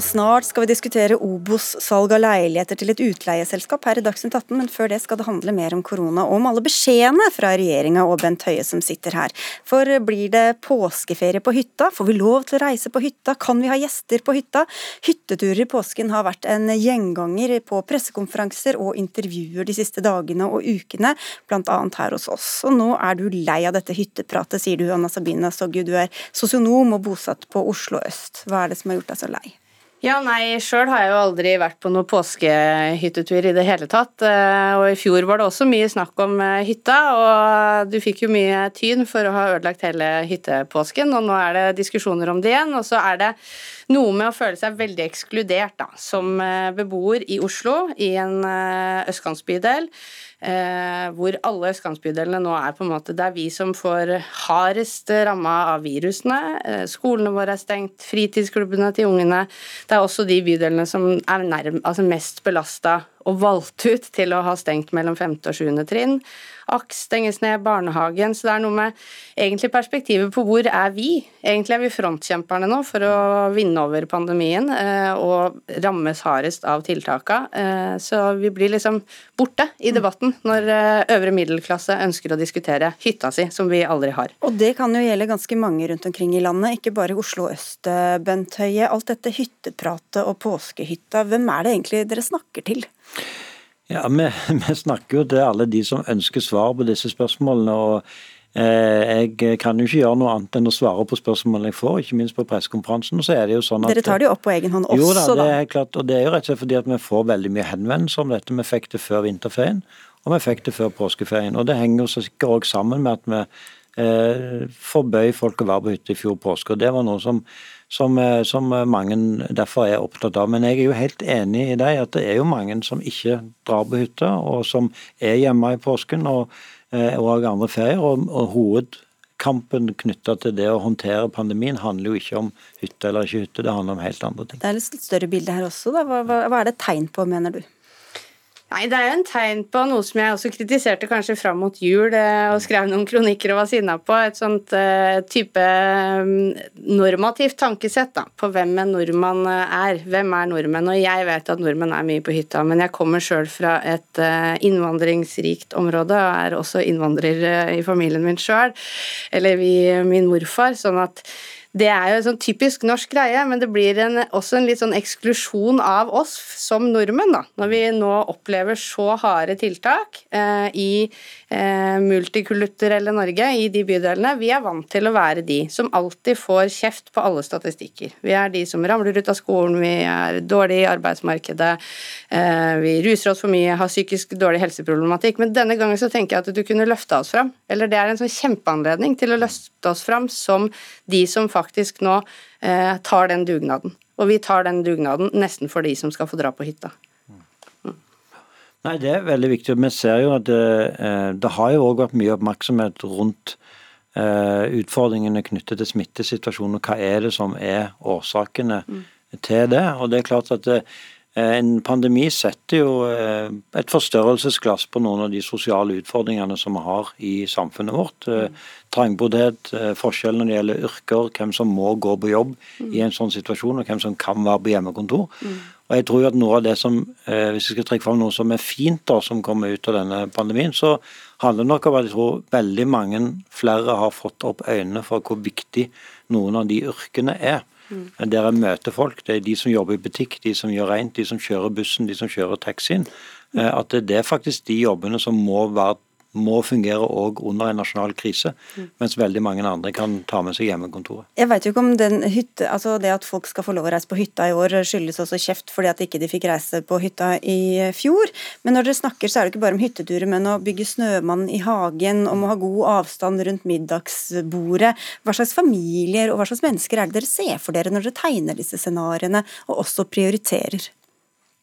Og snart skal vi diskutere Obos salg av leiligheter til et utleieselskap her i Dagsnytt 18, men før det skal det handle mer om korona og om alle beskjedene fra regjeringa og Bent Høie som sitter her. For blir det påskeferie på hytta? Får vi lov til å reise på hytta? Kan vi ha gjester på hytta? Hytteturer i påsken har vært en gjenganger på pressekonferanser og intervjuer de siste dagene og ukene, bl.a. her hos oss. Og nå er du lei av dette hyttepratet, sier du, Anna Sabina Soggu. Du er sosionom og bosatt på Oslo øst. Hva er det som har gjort deg så lei? Ja, nei, sjøl har jeg jo aldri vært på noen påskehyttetur i det hele tatt. Eh, og i fjor var det også mye snakk om eh, hytta, og du fikk jo mye tyn for å ha ødelagt hele hyttepåsken, og nå er det diskusjoner om det igjen. Og så er det noe med å føle seg veldig ekskludert, da, som eh, beboer i Oslo, i en østkantsbydel eh, hvor alle østkantsbydelene nå er på en måte Det er vi som får hardest ramma av virusene. Eh, skolene våre er stengt, fritidsklubbene til ungene. Det er også de bydelene som er nærm, altså mest belasta og valgt ut til å ha stengt mellom 5. og 7. trinn. AKS stenges ned, barnehagen. Så det er noe med egentlig perspektivet på hvor er vi? Egentlig er vi frontkjemperne nå for å vinne over pandemien eh, og rammes hardest av tiltaka. Eh, så vi blir liksom borte i debatten når eh, øvre middelklasse ønsker å diskutere hytta si, som vi aldri har. Og det kan jo gjelde ganske mange rundt omkring i landet, ikke bare Oslo øst, Bent Høie. Alt dette hyttepratet og påskehytta, hvem er det egentlig dere snakker til? Ja, vi, vi, snakker jo til alle de som ønsker svar på disse spørsmålene. og eh, Jeg kan jo ikke gjøre noe annet enn å svare på spørsmålene jeg får, ikke minst på pressekonferansen. så er det jo sånn at... Dere tar det jo opp på egen hånd også, jo, da? Det er klart, og det er jo rett og slett fordi at vi får veldig mye henvendelser om dette. Vi fikk det før vinterferien, og vi fikk det før påskeferien. og Det henger jo sikkert også sammen med at vi eh, forbøy folk å være på hytte i fjor påske. og Det var noe som som, eh, som, mange derfor er opptatt av. Men jeg er jo helt enig i deg at det er jo mange som ikke drar på hytta, og som er hjemme i påsken. og og andre ferier. og, og hovedkampen knytta til det å håndtere pandemien handler jo ikke om hytte eller ikke hytte, det handler om helt andre ting. Det er litt større bilde her også. Da. Hva, hva, hva er det tegn på, mener du? Nei, Det er jo en tegn på noe som jeg også kritiserte kanskje fram mot jul, eh, og skrev noen kronikker og var sinna på. Et sånt uh, type um, normativt tankesett da, på hvem en nordmann er. Hvem er nordmenn? Og jeg vet at nordmenn er mye på hytta, men jeg kommer sjøl fra et innvandringsrikt område og er også innvandrer i familien min sjøl, eller vi, min morfar. sånn at det er jo en sånn typisk norsk greie, men det blir en, også en litt sånn eksklusjon av oss som nordmenn, da. Når vi nå opplever så harde tiltak eh, i multikulturelle Norge, i de bydelene. Vi er vant til å være de som alltid får kjeft på alle statistikker. Vi er de som ramler ut av skolen, vi er dårlige i arbeidsmarkedet, eh, vi ruser oss for mye, har psykisk dårlig helseproblematikk. Men denne gangen så tenker jeg at du kunne løfta oss fram. Eller det er en sånn kjempeanledning til å løfte oss fram som de som faktisk nå eh, tar den dugnaden. Og vi tar den dugnaden nesten for de som skal få dra på hytta. Mm. Nei, Det er veldig viktig. Vi ser jo at det, eh, det har jo òg vært mye oppmerksomhet rundt eh, utfordringene knyttet til smittesituasjonen. Hva er det som er årsakene mm. til det? Og det er klart at det, Eh, en pandemi setter jo eh, et forstørrelsesglass på noen av de sosiale utfordringene som vi har i samfunnet vårt. Mm. trangboddhet, forskjell når det gjelder yrker, hvem som må gå på jobb i en sånn situasjon, og hvem som kan være på hjemmekontor. Og jeg tror at noe av det som, Hvis jeg skal trekke fram noe som er fint da, som kommer ut av denne pandemien, så handler det nok om at jeg tror veldig mange flere har fått opp øynene for hvor viktig noen av de yrkene er. Mm. Der jeg møter folk. Det er de som jobber i butikk, de som gjør rent, de som kjører bussen, de som kjører taxien. Mm. At det er faktisk de jobbene som må være må fungere òg under en nasjonal krise, mm. mens veldig mange andre kan ta med seg hjemmekontoret. Jeg vet jo ikke om den hytte, altså det at folk skal få lov å reise på hytta i år skyldes også kjeft fordi at ikke de fikk reise på hytta i fjor. Men når dere snakker, så er det ikke bare om hytteturer, men å bygge snømann i hagen, om å ha god avstand rundt middagsbordet. Hva slags familier og hva slags mennesker er det dere ser for dere når dere tegner disse scenarioene, og også prioriterer?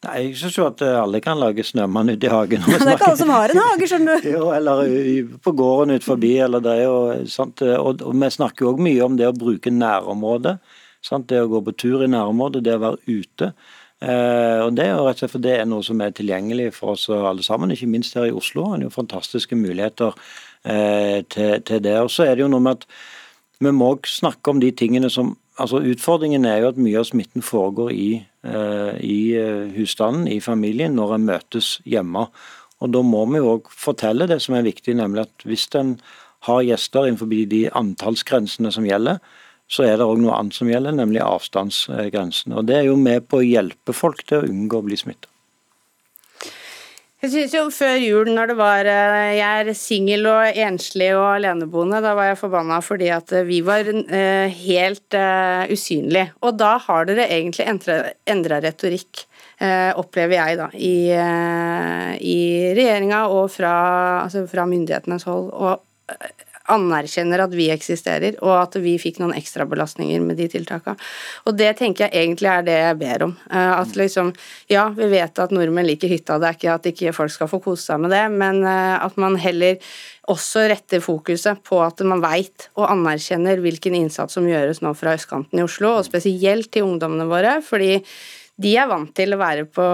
Nei, Jeg syns jo at eh, alle kan lage snømann ute i hagen. det er ikke alle som har en hage, skjønner du. jo, eller på gården ut forbi. eller det er jo, sant? Og, og vi snakker jo òg mye om det å bruke nærområdet. Sant? Det å gå på tur i nærområdet, det å være ute. Eh, og Det er jo rett og slett for det er noe som er tilgjengelig for oss alle sammen. Ikke minst her i Oslo. Det er jo fantastiske muligheter eh, til, til, det. Og så er det jo noe med at vi må snakke om de tingene som altså Utfordringen er jo at mye av smitten foregår i, i uh, husstanden, i familien, når en møtes hjemme. Og Da må vi òg fortelle det som er viktig, nemlig at hvis en har gjester innenfor de antallsgrensene som gjelder, så er det òg noe annet som gjelder, nemlig avstandsgrensene. Og Det er jo med på å hjelpe folk til å unngå å bli smittet. Jeg synes jo Før jul, når det var eh, jeg er singel og enslig og aleneboende, da var jeg forbanna fordi at eh, vi var uh, helt usynlige. Og da har dere egentlig endra retorikk, opplever jeg, da, i, i regjeringa og fra, altså fra myndighetenes hold. Og anerkjenner at vi eksisterer, og at vi fikk noen ekstrabelastninger med de tiltakene. Og det tenker jeg egentlig er det jeg ber om. Eh, at liksom, ja, vi vet at nordmenn liker hytta, det er ikke at ikke folk skal få kose seg med det, men eh, at man heller også retter fokuset på at man veit og anerkjenner hvilken innsats som gjøres nå fra østkanten i Oslo, og spesielt til ungdommene våre. fordi de er vant til å være på,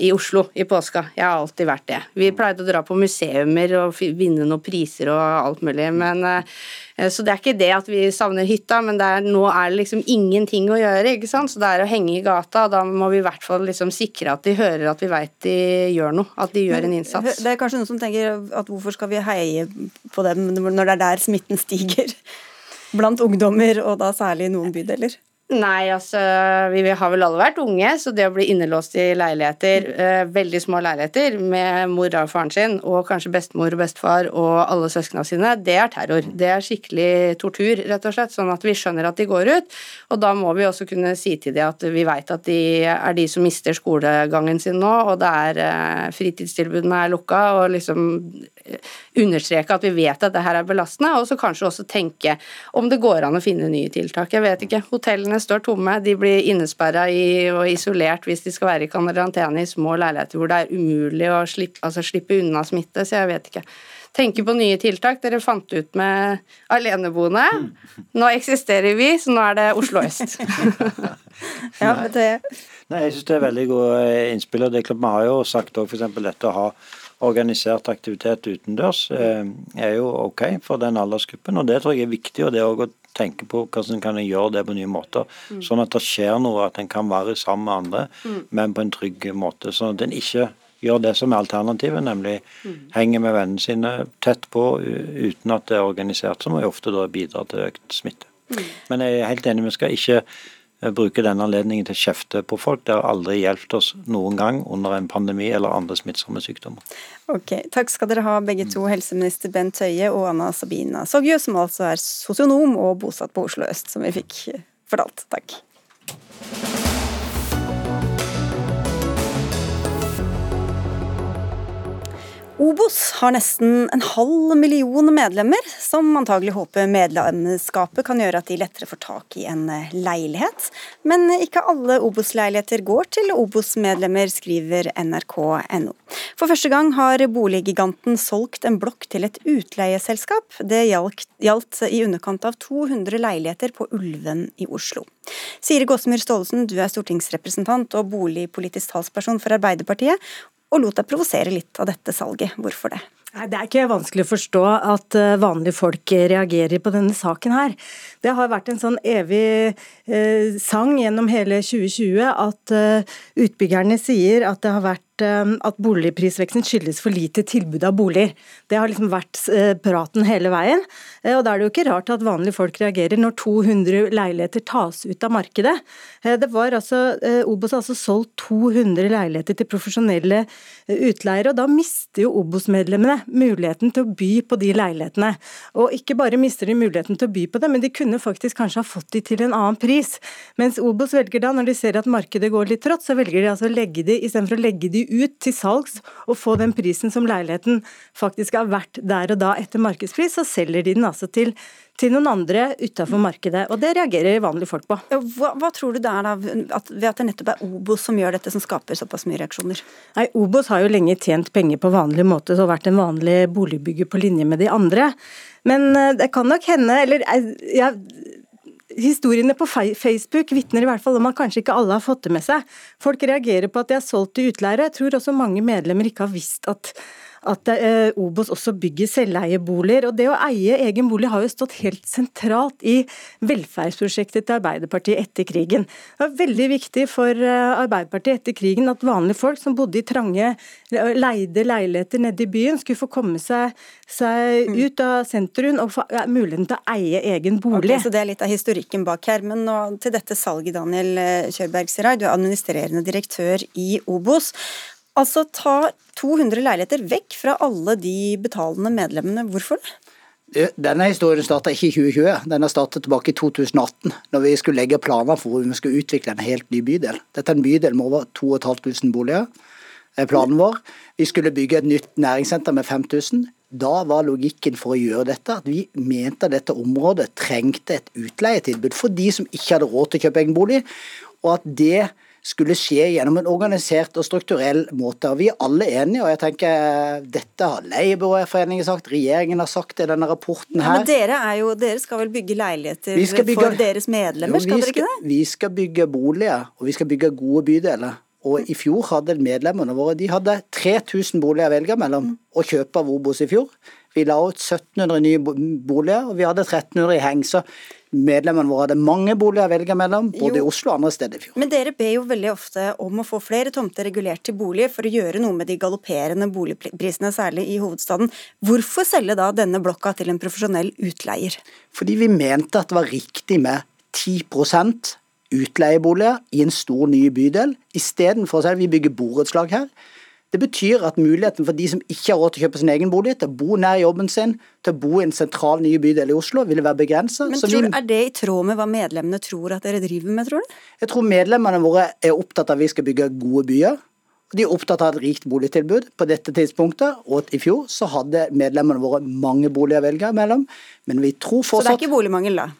i Oslo i påska. Jeg har alltid vært det. Vi pleide å dra på museumer og vinne noen priser og alt mulig. Men, eh, så det er ikke det at vi savner hytta, men er, nå er det liksom ingenting å gjøre. ikke sant? Så det er å henge i gata, og da må vi i hvert fall liksom sikre at de hører at vi veit de gjør noe. At de gjør en innsats. Det er kanskje noen som tenker at hvorfor skal vi heie på dem når det er der smitten stiger? Blant ungdommer, og da særlig i noen bydeler? Nei, altså vi har vel alle vært unge, så det å bli innelåst i leiligheter, eh, veldig små leiligheter, med mor og faren sin, og kanskje bestemor og bestefar og alle søsknene sine, det er terror. Det er skikkelig tortur, rett og slett. Sånn at vi skjønner at de går ut. Og da må vi også kunne si til dem at vi veit at de er de som mister skolegangen sin nå, og det er eh, fritidstilbudene er lukka, og liksom understreke at vi vet at det her er belastende, og så kanskje også tenke om det går an å finne nye tiltak. Jeg vet ikke. Hotellene står tomme. De blir innesperra og isolert hvis de skal være i karantene i små leiligheter hvor det er umulig å slippe, altså slippe unna smitte, så jeg vet ikke. tenker på nye tiltak. Dere fant ut med aleneboende. Nå eksisterer vi, så nå er det Oslo øst. ja, det... Nei, jeg synes det er veldig gode innspill. og det er klart Vi har jo sagt òg f.eks. dette å ha organisert aktivitet utendørs eh, er jo OK for den aldersgruppen. og Det tror jeg er viktig. og det er også å tenke på hvordan kan en gjøre det på nye måter. Mm. Sånn at det skjer noe, at en kan være sammen med andre, mm. men på en trygg måte. Sånn at en ikke gjør det som er alternativet, nemlig mm. henger med vennene sine tett på uten at det er organisert, som ofte da bidrar til økt smitte. Mm. Men jeg er helt enig, vi skal ikke bruker denne anledningen til å kjefte på folk. Det har aldri hjulpet oss noen gang under en pandemi eller andre smittsomme sykdommer. Ok, Takk skal dere ha begge to, helseminister Bent Høie og Anna Sabina Sogju, som altså er sosionom og bosatt på Oslo øst, som vi fikk fortalt. Takk. Obos har nesten en halv million medlemmer, som antagelig håper medlemskapet kan gjøre at de lettere får tak i en eh, leilighet. Men ikke alle Obos-leiligheter går til Obos-medlemmer, skriver nrk.no. For første gang har boliggiganten solgt en blokk til et utleieselskap. Det gjaldt i underkant av 200 leiligheter på Ulven i Oslo. Siri Gåsemyr Staalesen, du er stortingsrepresentant og boligpolitisk talsperson for Arbeiderpartiet og lot deg provosere litt av dette salget. Hvorfor det? Det er ikke vanskelig å forstå at eh, vanlige folk reagerer på denne saken her. Det har vært en sånn evig eh, sang gjennom hele 2020 at eh, utbyggerne sier at det har vært Eh, at boligprisveksten skyldes for lite tilbud av boliger. Det har liksom vært eh, praten hele veien. Eh, og Da er det jo ikke rart at vanlige folk reagerer når 200 leiligheter tas ut av markedet. Det var altså, Obos har altså solgt 200 leiligheter til profesjonelle utleiere, og da mister jo Obos-medlemmene muligheten til å by på de leilighetene. Og ikke bare mister de muligheten til å by på det, men de kunne faktisk kanskje ha fått de til en annen pris. Mens Obos velger da, når de ser at markedet går litt trått, så velger de altså å legge de, istedenfor å legge de ut til salgs og få den prisen som leiligheten faktisk har vært der og da etter markedspris, så selger de den altså til, til noen andre utenfor markedet. Og det reagerer vanlige folk på. Hva, hva tror du det er da, at, ved at det nettopp er Obos som gjør dette, som skaper såpass mye reaksjoner? Nei, Obos har jo lenge tjent penger på vanlig måte og vært en vanlig boligbygger på linje med de andre. Men eh, det kan nok hende, eller eh, jeg, Historiene på Facebook vitner i hvert fall om at kanskje ikke alle har fått det med seg. Folk reagerer på at de er solgt til utleiere. Jeg tror også mange medlemmer ikke har visst at at eh, Obos også bygger selveieboliger. Og det å eie egen bolig har jo stått helt sentralt i velferdsprosjektet til Arbeiderpartiet etter krigen. Det var veldig viktig for eh, Arbeiderpartiet etter krigen at vanlige folk som bodde i trange, leide leiligheter nede i byen, skulle få komme seg, seg mm. ut av sentrum og få muligheten til å eie egen bolig. Okay, så Det er litt av historikken bak her. Men nå til dette salget, Daniel eh, Kjørberg Serai, du er administrerende direktør i Obos. Altså ta 200 leiligheter vekk fra alle de betalende medlemmene. Hvorfor det? Denne historien starta ikke i 2020, den har startet tilbake i 2018. Når vi skulle legge planer for hvor vi skulle utvikle en helt ny bydel. Dette er en bydel med over 2500 boliger. Planen vår. Vi skulle bygge et nytt næringssenter med 5000. Da var logikken for å gjøre dette at vi mente at dette området trengte et utleietilbud for de som ikke hadde råd til å kjøpe egen bolig, og at det skulle skje gjennom en organisert og strukturell måte. Vi er alle enige, og jeg tenker dette har Leiebyråforeningen sagt, regjeringen har sagt i denne rapporten her. Ja, men dere, jo, dere, skal vel bygge leiligheter bygge, for deres medlemmer, jo, skal dere ikke det? Vi skal bygge boliger, og vi skal bygge gode bydeler. Og i fjor hadde medlemmene våre de hadde 3000 boliger å velge mellom å kjøpe av Obos i fjor. Vi la ut 1700 nye boliger, og vi hadde 1300 i heng. Så medlemmene våre hadde mange boliger å velge mellom, både jo, i Oslo og andre steder i fjor. Men dere ber jo veldig ofte om å få flere tomter regulert til bolig for å gjøre noe med de galopperende boligprisene, særlig i hovedstaden. Hvorfor selge da denne blokka til en profesjonell utleier? Fordi vi mente at det var riktig med 10% utleieboliger i en stor ny bydel, istedenfor å si at vi bygger borettslag her. Det betyr at muligheten for de som ikke har råd til å kjøpe sin egen bolig, til å bo nær jobben sin, til å bo i en sentral ny bydel i Oslo, ville være begrensa. Men tror, vi... Er det i tråd med hva medlemmene tror at dere driver med, tror du? Jeg tror medlemmene våre er opptatt av at vi skal bygge gode byer. De er opptatt av et rikt boligtilbud på dette tidspunktet, og i fjor så hadde medlemmene våre mange boliger å velge mellom. Men vi tror fortsatt Så det er ikke boligmangel, da?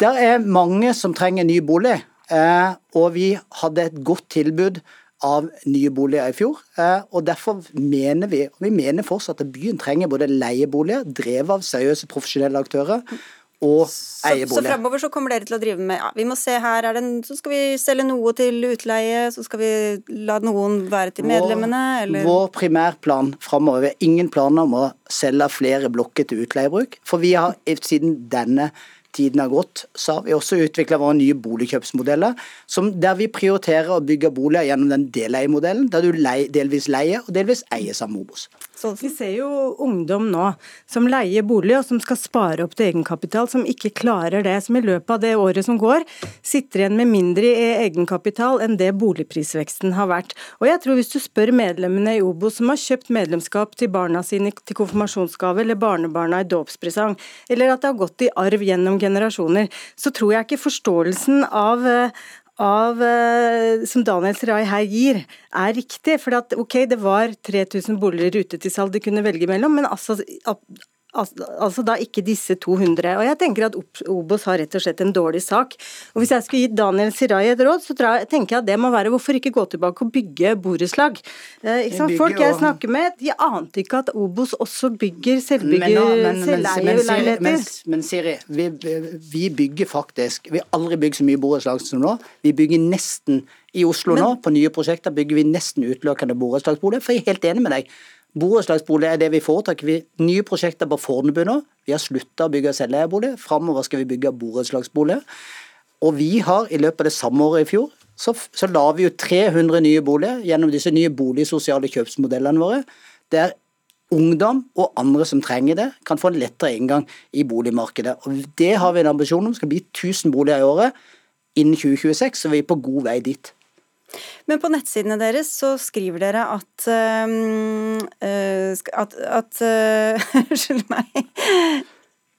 Det er mange som trenger ny bolig, eh, og vi hadde et godt tilbud av nye boliger i fjor. Eh, og Derfor mener vi og vi mener fortsatt at byen trenger både leieboliger, drevet av seriøse profesjonelle aktører, og eieboliger. Så, så fremover så kommer dere til å drive med ja, Vi må se her, er det, så skal vi selge noe til utleie, så skal vi la noen være til medlemmene, eller Vår primærplan framover er ingen planer om å selge flere blokker til utleiebruk. For vi har siden denne tiden har gått, så har vi også utvikla våre nye boligkjøpsmodeller, der vi prioriterer å bygge boliger gjennom den deleiemodellen, der du delvis leier og delvis eies av Mobos. Så vi ser jo ungdom nå som leier bolig og som skal spare opp til egenkapital, som ikke klarer det. Som i løpet av det året som går, sitter igjen med mindre i egenkapital enn det boligprisveksten har vært. Og jeg tror hvis du spør medlemmene i Obo som har kjøpt medlemskap til barna sine til konfirmasjonsgave eller barnebarna i dåpspresang, eller at det har gått i arv gjennom generasjoner, så tror jeg ikke forståelsen av av, eh, som Daniel Rai her gir, er riktig. For at, ok, det var 3000 boliger ute til salg de kunne velge mellom, men altså, Altså da ikke disse 200. Og jeg tenker at Obos har rett og slett en dårlig sak. Og Hvis jeg skulle gitt Daniel Sirai et råd, så tenker jeg at det må være hvorfor ikke gå tilbake og bygge borettslag. Eh, Folk jeg snakker med, de ante ikke at Obos også bygger selveier Men, men, Siri, vi, vi, bygger faktisk Vi har aldri bygd så mye borettslag som nå. Vi bygger nesten i Oslo men, nå, på nye prosjekter, bygger vi nesten utelukkende borettslagsboliger. For jeg er helt enig med deg. Borettslagsbolig er det vi foretrekker. Vi nye prosjekter på Fornebu nå. Vi har slutta å bygge selveiebolig. Framover skal vi bygge borettslagsbolig. Og vi har i løpet av det samme året i fjor så, så la vi jo 300 nye boliger gjennom disse nye boligsosiale kjøpsmodellene våre. Der ungdom og andre som trenger det, kan få en lettere inngang i boligmarkedet. Og Det har vi en ambisjon om skal bli 1000 boliger i året innen 2026, så vi er på god vei dit. Men på nettsidene deres så skriver dere at uh, at, at uh, Unnskyld meg.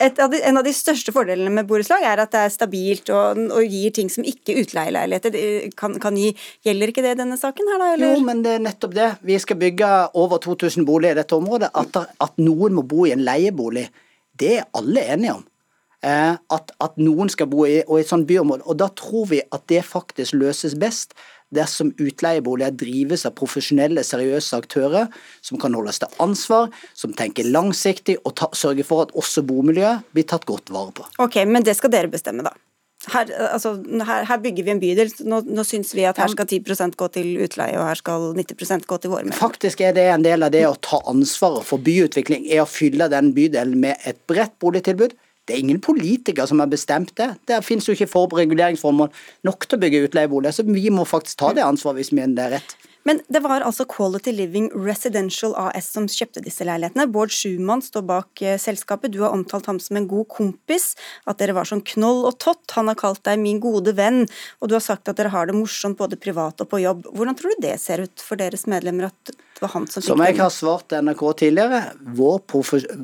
Av de, en av de største fordelene med borettslag er at det er stabilt og, og gir ting som ikke utleieleiligheter kan, kan, gi. Gjelder ikke det denne saken her, da? Eller? Jo, men det er nettopp det. Vi skal bygge over 2000 boliger i dette området. At, at noen må bo i en leiebolig, det er alle enige om. Eh, at, at, noen skal bo i, i et sånt byområde. Og da tror vi at det faktisk løses best dersom utleieboliger drives av profesjonelle, seriøse aktører som kan holdes til ansvar, som tenker langsiktig og ta, sørger for at også bomiljøet blir tatt godt vare på. Ok, Men det skal dere bestemme, da? Her, altså, her, her, bygger vi en bydel. Nå, nå syns vi at her skal 10% gå til utleie, og her skal 90% gå til våre medlemmer. Faktisk er det en del av det å ta ansvaret for byutvikling, er å fylle den bydelen med et bredt boligtilbud det er ingen politikere som har bestemt det. Der finnes jo ikke forreguleringsformål nok til å bygge utleieboliger, så vi må faktisk ta det ansvaret hvis vi mener det er rett. Men det var altså Quality Living Residential AS som kjøpte disse leilighetene. Bård Schumann står bak eh, selskapet. Du har omtalt ham som en god kompis, at dere var som knoll og tott. Han har kalt deg min gode venn, og du har sagt at dere har det morsomt både privat og på jobb. Hvordan tror du det ser ut for deres medlemmer at det var han som fikk Som jeg har svart NRK tidligere, vår,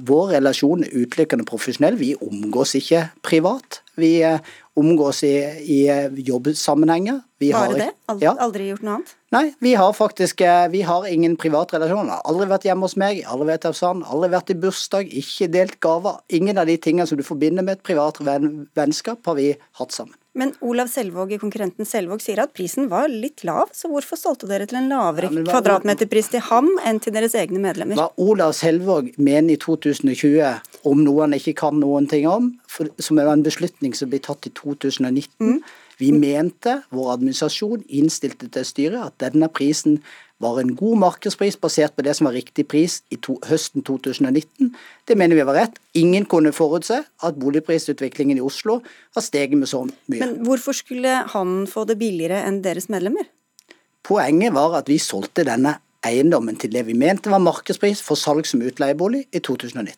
vår relasjon er utelukkende profesjonell. Vi omgås ikke privat. Vi eh, omgås i, i jobbsammenhenger. Vi Bare har, det? Aldri, ja. aldri, gjort noe annet? Nei, vi har faktisk eh, vi har ingen privatrelasjoner. Aldri vært hjemme hos meg, aldri vært hos han, aldri vært i bursdag, ikke delt gaver. Ingen av de tingene som du forbinder med et privat vennskap, har vi hatt sammen. Men Olav Selvåg i konkurrenten Selvåg sier at prisen var litt lav, så hvorfor solgte dere til en lavere ja, kvadratmeterpris til ham enn til deres egne medlemmer? Hva Olav Selvåg mener i 2020 om noe han ikke kan noen ting om, for, som er en beslutning som ble tatt i 2019 mm. Vi mente, vår administrasjon innstilte til styret, at denne prisen var en god markedspris basert på det som var riktig pris i to, høsten 2019. Det mener vi var rett. Ingen kunne forutse at boligprisutviklingen i Oslo har steget med så mye. Men hvorfor skulle han få det billigere enn deres medlemmer? Poenget var at vi solgte denne eiendommen til det vi mente var markedspris for salg som utleiebolig i 2019.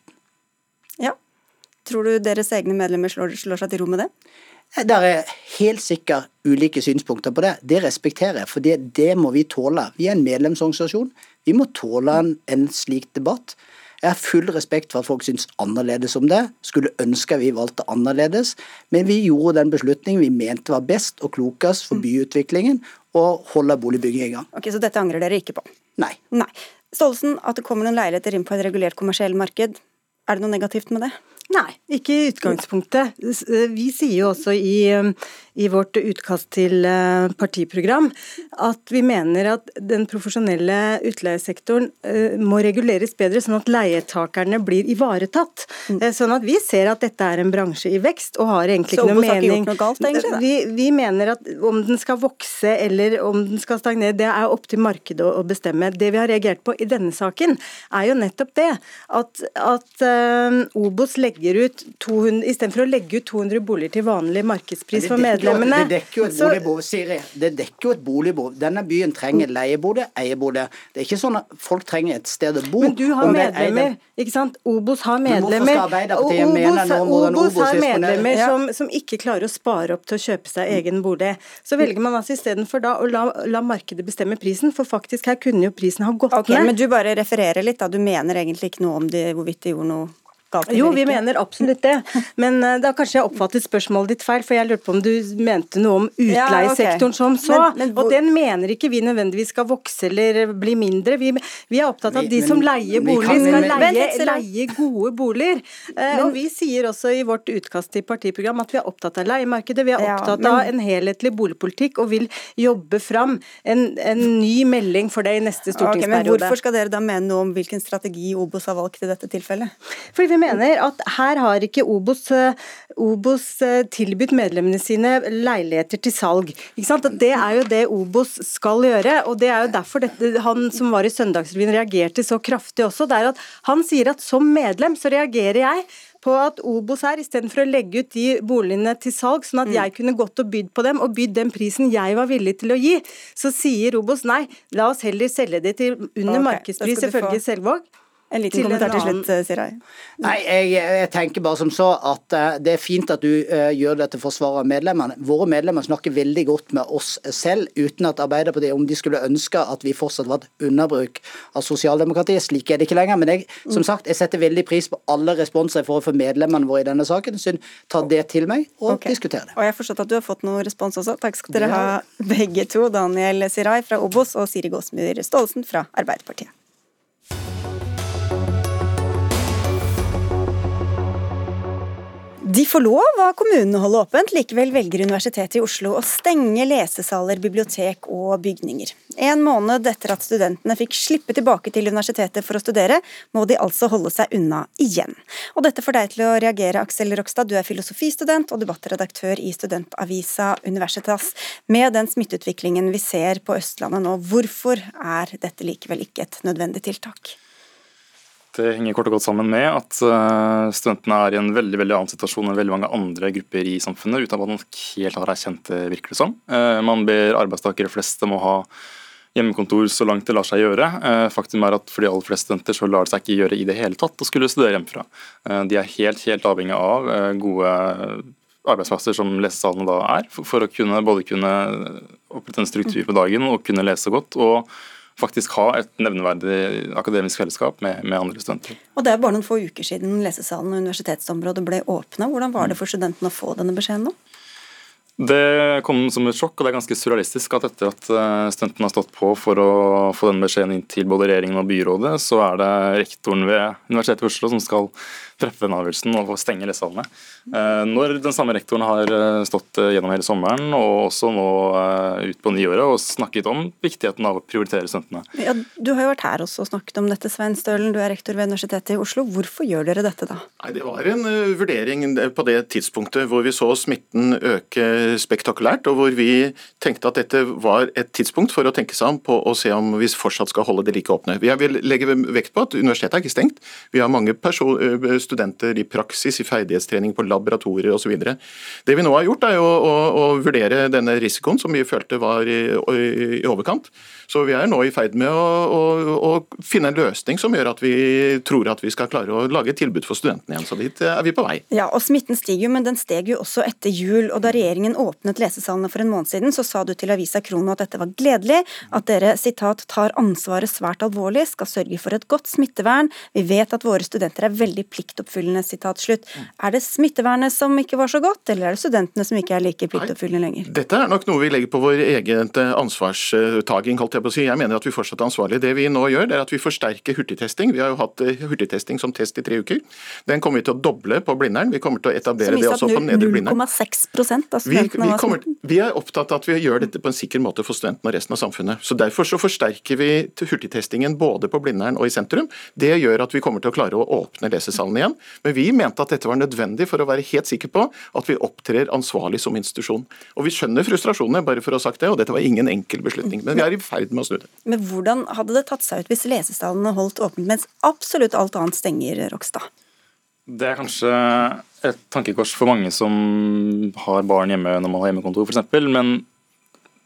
Ja. Tror du deres egne medlemmer slår, slår seg til ro med det? Det er helt sikkert ulike synspunkter på det. Det respekterer jeg, for det, det må vi tåle. Vi er en medlemsorganisasjon. Vi må tåle en, en slik debatt. Jeg har full respekt for at folk syns annerledes om det. Skulle ønske vi valgte annerledes, men vi gjorde den beslutningen vi mente var best og klokest for mm. byutviklingen og holde boligbygging i gang. Ok, Så dette angrer dere ikke på? Nei. Nei. Stolsen, at det kommer noen leiligheter inn på et regulert kommersielt marked, er det noe negativt med det? Nei, ikke i utgangspunktet. Vi sier jo også i, i vårt utkast til eh, partiprogram at vi mener at den profesjonelle utleiesektoren eh, må reguleres bedre, sånn at leietakerne blir ivaretatt. Mm. Sånn at vi ser at dette er en bransje i vekst, og har egentlig ikke noe mening. Så har ikke gjort noe galt, egentlig? Vi, vi, mener at om den skal vokse eller om den skal stagnere, det er opp til markedet å bestemme. Det vi har reagert på i denne saken, er jo nettopp det at, at Obos legger ut 200, istedenfor å legge ut 200 boliger til vanlig markedspris for medlemmene Det dekker jo et boligbehov, Siri. Det dekker jo et boligbehov. Denne byen trenger leiebolig, eiebolig. Det er ikke sånn at folk trenger et sted å bo. Men du har medlemmer, ikke sant. Obos har medlemmer. Obos, Obos har medlemmer som, som, ikke klarer å spare opp til å kjøpe seg egen bolig. Så velger man altså istedenfor da å la, la, markedet bestemme prisen, for faktisk her kunne jo prisen ha gått okay, ned. Men du bare refererer litt, da. Du mener egentlig ikke noe om det, hvorvidt de gjorde noe jo, vi mener absolutt det. Men uh, da kanskje jeg oppfattet spørsmålet ditt feil, for jeg lurte på om du mente noe om utleiesektoren ja, okay. som så. Men, men, og den mener ikke vi nødvendigvis skal vokse eller bli mindre. Vi, vi er opptatt av at de som leier bolig, skal leie, leie gode boliger. Uh, og vi sier også i vårt utkast til partiprogram at vi er opptatt av leiemarkedet. Vi er opptatt ja, men, av en helhetlig boligpolitikk og vil jobbe fram en, en ny melding for det i neste stortingsperiode. Okay, men hvorfor skal dere da mene noe om hvilken strategi Obos har valgt i dette tilfellet? Fordi vi mener at her har ikke Obos, eh, Obos eh, tilbudt medlemmene sine leiligheter til salg. Det er jo det Obos skal gjøre, og det er jo derfor dette, han som var i Søndagsrevyen reagerte så kraftig også. det er at Han sier at som medlem så reagerer jeg på at Obos her, istedenfor å legge ut de boligene til salg, sånn at mm. jeg kunne gått og bydd på dem, og bydd den prisen jeg var villig til å gi, så sier Obos nei, la oss heller selge det til under okay, markedspris, ifølge Selvåg. En liten kommentar til slutt, eh, Sirai. Nei, jeg, jeg, tenker bare som så at uh, det er fint at du uh, gjør dette forsvaret av medlemmene. Våre medlemmer snakker veldig godt med oss selv, uten at Arbeiderpartiet, om de skulle ønske at vi fortsatt var et underbruk av sosialdemokratiet. Slik er det ikke lenger. Men jeg, som sagt, jeg setter veldig pris på alle responser jeg får fra medlemmene våre i denne saken. Så ta det til meg og okay. diskutere det. Og jeg har forstått at du har fått noe respons også. Takk skal dere ha begge to. Daniel Sirai fra Obos og Siri Gåsmyr Staalesen fra Arbeiderpartiet. De får lov av kommunen å holde åpent, likevel velger Universitetet i Oslo å stenge lesesaler, bibliotek og bygninger. En måned etter at studentene fikk slippe tilbake til universitetet for å studere, må de altså holde seg unna igjen. Og dette får deg til å reagere, Aksel Rokstad, du er filosofistudent og debattredaktør i studentavisa Universitas. Med den smitteutviklingen vi ser på Østlandet nå, hvorfor er dette likevel ikke et nødvendig tiltak? Det henger kort og godt sammen med at eh, studentene er i en veldig veldig annen situasjon enn veldig mange andre grupper i samfunnet, uten at man helt har erkjent det, virker det som. Eh, man ber arbeidstakere flest om å ha hjemmekontor så langt det lar seg gjøre. Eh, faktum er at for de aller fleste studenter så lar det seg ikke gjøre i det hele tatt å skulle studere hjemmefra. De er helt, helt avhengig av gode arbeidsplasser som lesesalene da er, for å kunne både kunne opprette en struktur på dagen og kunne lese godt. og faktisk ha et nevneverdig akademisk fellesskap med, med, andre studenter. Og Det er bare noen få uker siden lesesalen og universitetsområdet ble åpna. Hvordan var det for studentene å få denne beskjeden nå? Det kom som et sjokk, og det er ganske surrealistisk at etter at eh, studentene har stått på for å få denne beskjeden inn til både regjeringen og byrådet, så er det rektoren ved Universitetet i Oslo som skal treffe den avgjørelsen og stenge lesesalene. Eh, når den samme rektoren har eh, stått eh, gjennom hele sommeren og også nå ut på nyåret og snakket om viktigheten av å prioritere studentene. Ja, du har jo vært her også og snakket om dette, Svein Stølen. Du er rektor ved Universitetet i Oslo. Hvorfor gjør dere dette da? Nei, Det var en vurdering på det tidspunktet hvor vi så smitten øke spektakulært, og hvor vi tenkte at dette var et tidspunkt for å tenke seg om på å se om vi fortsatt skal holde det like åpne. Jeg vil legge vekt på at universitetet er ikke stengt. Vi har mange studenter i praksis, i ferdighetstrening på laboratorier osv. Det vi nå har gjort, er å, å, å, vurdere denne risikoen som vi følte var i, i overkant. Så vi er nå i ferd med å, å, finne en løsning som gjør at vi tror at vi skal klare å lage et tilbud for studentene igjen. Så dit er vi på vei. Ja, og Smitten stiger jo, men den steg jo også etter jul. og Da regjeringen åpnet lesesalene for en måned siden, så sa du til avisa Krono at dette var gledelig, at dere sitat, tar ansvaret svært alvorlig, skal sørge for et godt smittevern. Vi vet at våre studenter er veldig pliktoppfyllende. sitat slutt. Er det smittevernet som ikke var så godt, eller er det studentene som ikke er like pliktoppfyllende lenger? Dette er nok noe vi legger på vår egen ansvarstaking, holdt jeg på å si. Jeg mener at vi fortsatt er ansvarlige. Det vi nå gjør, det er at vi forsterker hurtigtesting. Vi har jo hatt eh, hurtigtesting som test i tre uker. Den kommer vi til å doble på Blindern. Vi kommer til å etablere det også på Nedre Blindern. 0,6 av Vi studentene? Vi, vi, kommer, vi er opptatt av at vi gjør dette på en sikker måte for studentene og resten av samfunnet. Så Derfor så forsterker vi hurtigtestingen både på Blindern og i sentrum. Det gjør at vi kommer til å klare å åpne lesesalen igjen. Men vi mente at dette var nødvendig for å være helt sikker på at vi opptrer ansvarlig som institusjon. Og Vi skjønner frustrasjonene, bare for å ha sagt det, og dette var ingen enkel beslutning. Men vi er i ferd med å snu det. Men hvordan hadde det tatt seg ut hvis lesesalene holdt åpent mens absolutt alt annet stenger, Rokstad? Det er kanskje et tankekors for mange som har barn hjemme når man har hjemmekontor f.eks. Men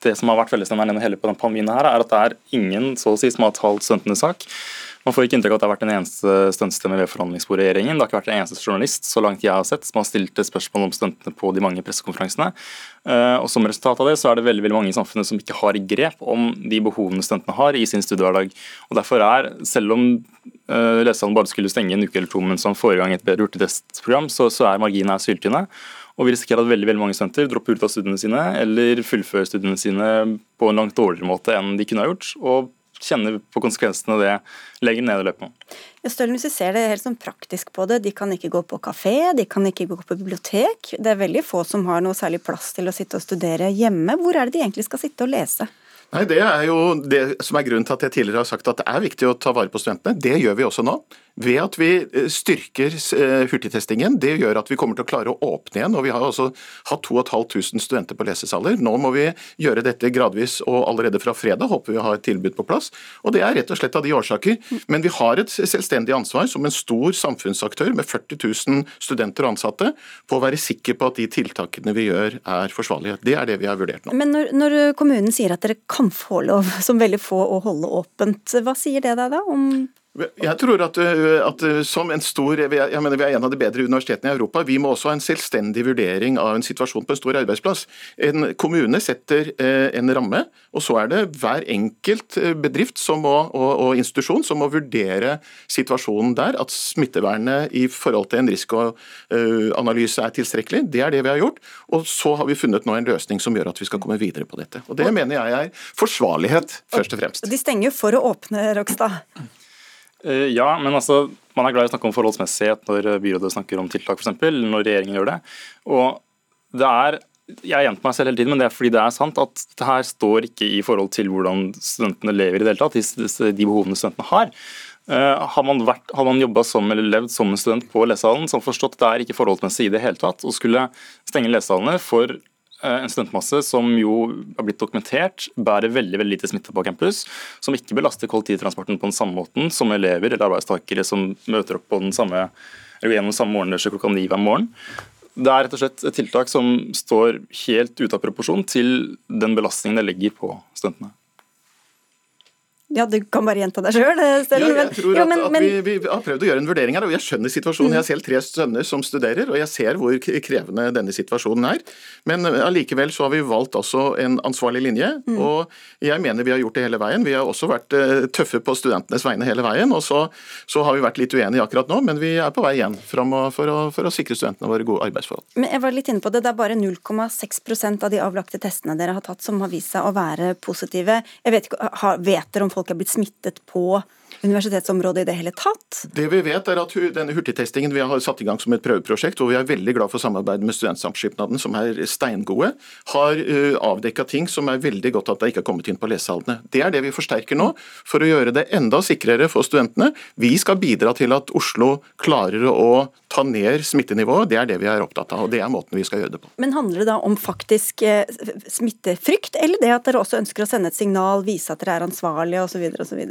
det som har vært fellesnevneren gjennom hele denne pandemien, her, er at det er ingen så å si, som har talt studentenes sak. Man får ikke inntrykk av at det har vært en eneste stuntstemme ved forhandlingsbordet i regjeringen. Det har ikke vært en eneste journalist så langt jeg har sett, som har stilt spørsmål om stuntene på de mange pressekonferansene. Eh, og Som resultat av det så er det veldig veldig mange i samfunnet som ikke har grep om de behovene stuntene har i sin studiehverdag. Og Derfor er, selv om uh, lesesalen bare skulle stenge en uke eller to mens som forrige gang et bedre hurtigtestprogram, så, så er marginene syltynne. Og vi risikerer at veldig, veldig mange studenter dropper ut av studiene sine eller fullfører studiene sine på en langt dårligere måte enn de kunne ha gjort. og kjenner på konsekvensene det legger ned i løpet. Ja, Stølen, hvis vi ser det helt sånn praktisk på det, de kan ikke gå på kafé, de kan ikke gå på bibliotek. Det er veldig få som har noe særlig plass til å sitte og studere hjemme. Hvor er det de egentlig skal sitte og lese? Nei, Det er jo det som er grunnen til at jeg tidligere har sagt at det er viktig å ta vare på studentene. Det gjør vi også nå. Ved at vi eh, styrker eh, hurtigtestingen. Det gjør at vi kommer til å klare å åpne igjen. og Vi har altså hatt 2500 studenter på lesesaler. Nå må vi gjøre dette gradvis, og allerede fra fredag håper vi å ha et tilbud på plass. Og Det er rett og slett av de årsaker. Men vi har et selvstendig ansvar som en stor samfunnsaktør med 40 000 studenter og ansatte på å være sikker på at de tiltakene vi gjør er forsvarlige. Det er det vi har vurdert nå. Men når, når kommunen sier at dere kan få lov, som veldig få, å holde åpent, hva sier det deg da om jeg tror at, øh, at, øh, som en stor, jeg mener Vi er en av de bedre universitetene i Europa. Vi må også ha en selvstendig vurdering av en situasjon på en stor arbeidsplass. En kommune setter øh, en ramme, og så er det hver enkelt bedrift må, og, og, institusjon som må vurdere situasjonen der. At smittevernet i forhold til en risikoanalyse er tilstrekkelig. Det er det vi har gjort. Og så har vi funnet nå en løsning som gjør at vi skal komme videre på dette. Og Det mener jeg er forsvarlighet, først og fremst. De stenger for å åpne, Rokstad. Eh, ja, men altså, man er glad i å snakke om forholdsmessighet når eh, byrådet snakker om tiltak, f.eks., når regjeringen gjør det. Og det er jeg gjentar meg selv hele tiden, men det er fordi det er sant at det her står ikke i forhold til hvordan studentene lever i det hele tatt, de behovene studentene har. Uh, har man, man jobba som eller levd som en student på lesesalen, så har man forstått at det er ikke forholdsmessig i det hele tatt å skulle stenge lesesalene for Eh, en studentmasse som jo har blitt dokumentert bærer veldig veldig lite smitte på campus, som ikke belaster kollektivtransporten på den samme måten som elever eller arbeidstakere som møter opp på den samme, eller gjennom samme morgenrushet klokka ni hver morgen. Det er rett og slett et tiltak som står helt ute av proporsjon til den belastningen det legger på studentene. Ja, du kan bare gjenta deg sjøl. Ja, jeg tror at, at vi, vi, har prøvd å gjøre en vurdering her, og jeg skjønner situasjonen. Mm. Jeg har selv tre sønner som studerer, og jeg ser hvor krevende denne situasjonen er. Men eh, allikevel så har vi valgt også en ansvarlig linje, mm. og jeg mener vi har gjort det hele veien. Vi har også vært uh, tøffe på studentenes vegne hele veien, og så, så, har vi vært litt uenige akkurat nå, men vi er på vei igjen for å, for å sikre studentene våre gode arbeidsforhold. Men jeg var litt inne på det, det er bare 0,6% av de avlagte testene dere har tatt som har vist seg å være positive. Jeg vet ikke, Vet dere om folk er blitt smittet på universitetsområdet i det hele tatt? Det vi vet er at denne hurtigtestingen vi har satt i gang som et prøveprosjekt, og vi er veldig glad for samarbeidet med Studentsamskipnaden, som er steingode, har avdekka ting som er veldig godt at det ikke har kommet inn på lesesalene. Det er det vi forsterker nå, for å gjøre det enda sikrere for studentene. Vi skal bidra til at Oslo klarer å ta ned smittenivået. Det er det vi er opptatt av, og det er måten vi skal gjøre det på. Men handler det da om faktisk eh, smittefrykt, eller det at dere også ønsker å sende et signal, vise at dere er ansvarlige osv.?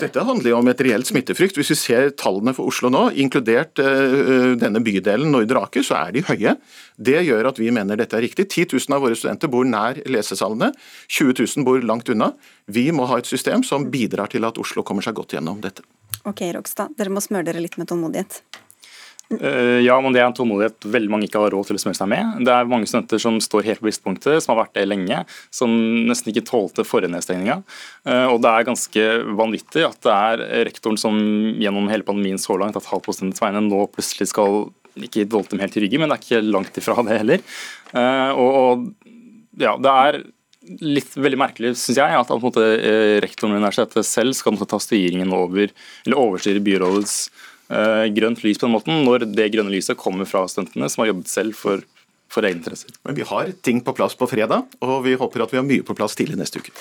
Dette handler jo om et reelt smittefrykt. Hvis vi ser tallene for Oslo nå, inkludert uh, denne bydelen Nordre Aker, så er de høye. Det gjør at vi mener dette er riktig. 10 000 av våre studenter bor nær lesesalene. 20 000 bor langt unna. Vi må ha et system som bidrar til at Oslo kommer seg godt gjennom dette. Ok, Rokstad. Dere må smøre dere litt med tålmodighet. Eh, ja, men det er en tålmodighet veldig mange ikke har råd til å smøre seg med. Det er mange studenter som står helt på bristepunktet, som har vært det lenge, som nesten ikke tålte forrige nedstengninga. Eh, og det er ganske vanvittig at det er rektoren som gjennom hele pandemien så langt har talt på studentens vegne, nå plutselig skal ikke volte dem helt i ryggen, men det er ikke langt ifra det heller. Eh, og ja, det er litt veldig merkelig, syns jeg, at måte, rektoren ved universitetet selv skal ta styringen over, eller overstyre byrådets grønt lys på den måten, når det grønne lyset kommer fra studentene, som har jobbet selv for for egne interesser. Men vi har ting på plass på fredag, og vi håper at vi har mye på plass tidlig neste uke.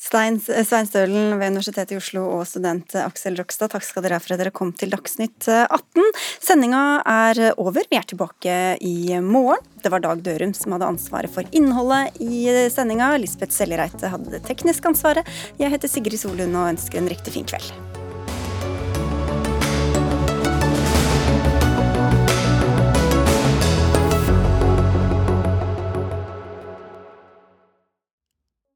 Stein, Svein Stølen ved Universitetet i Oslo og student Aksel Rokstad, takk skal dere ha for at dere kom til Dagsnytt 18. Sendinga er over, vi er tilbake i morgen. Det var Dag Dørum som hadde ansvaret for innholdet i sendinga. Lisbeth Seljereite hadde det tekniske ansvaret. Jeg heter Sigrid Solund og ønsker en riktig fin kveld.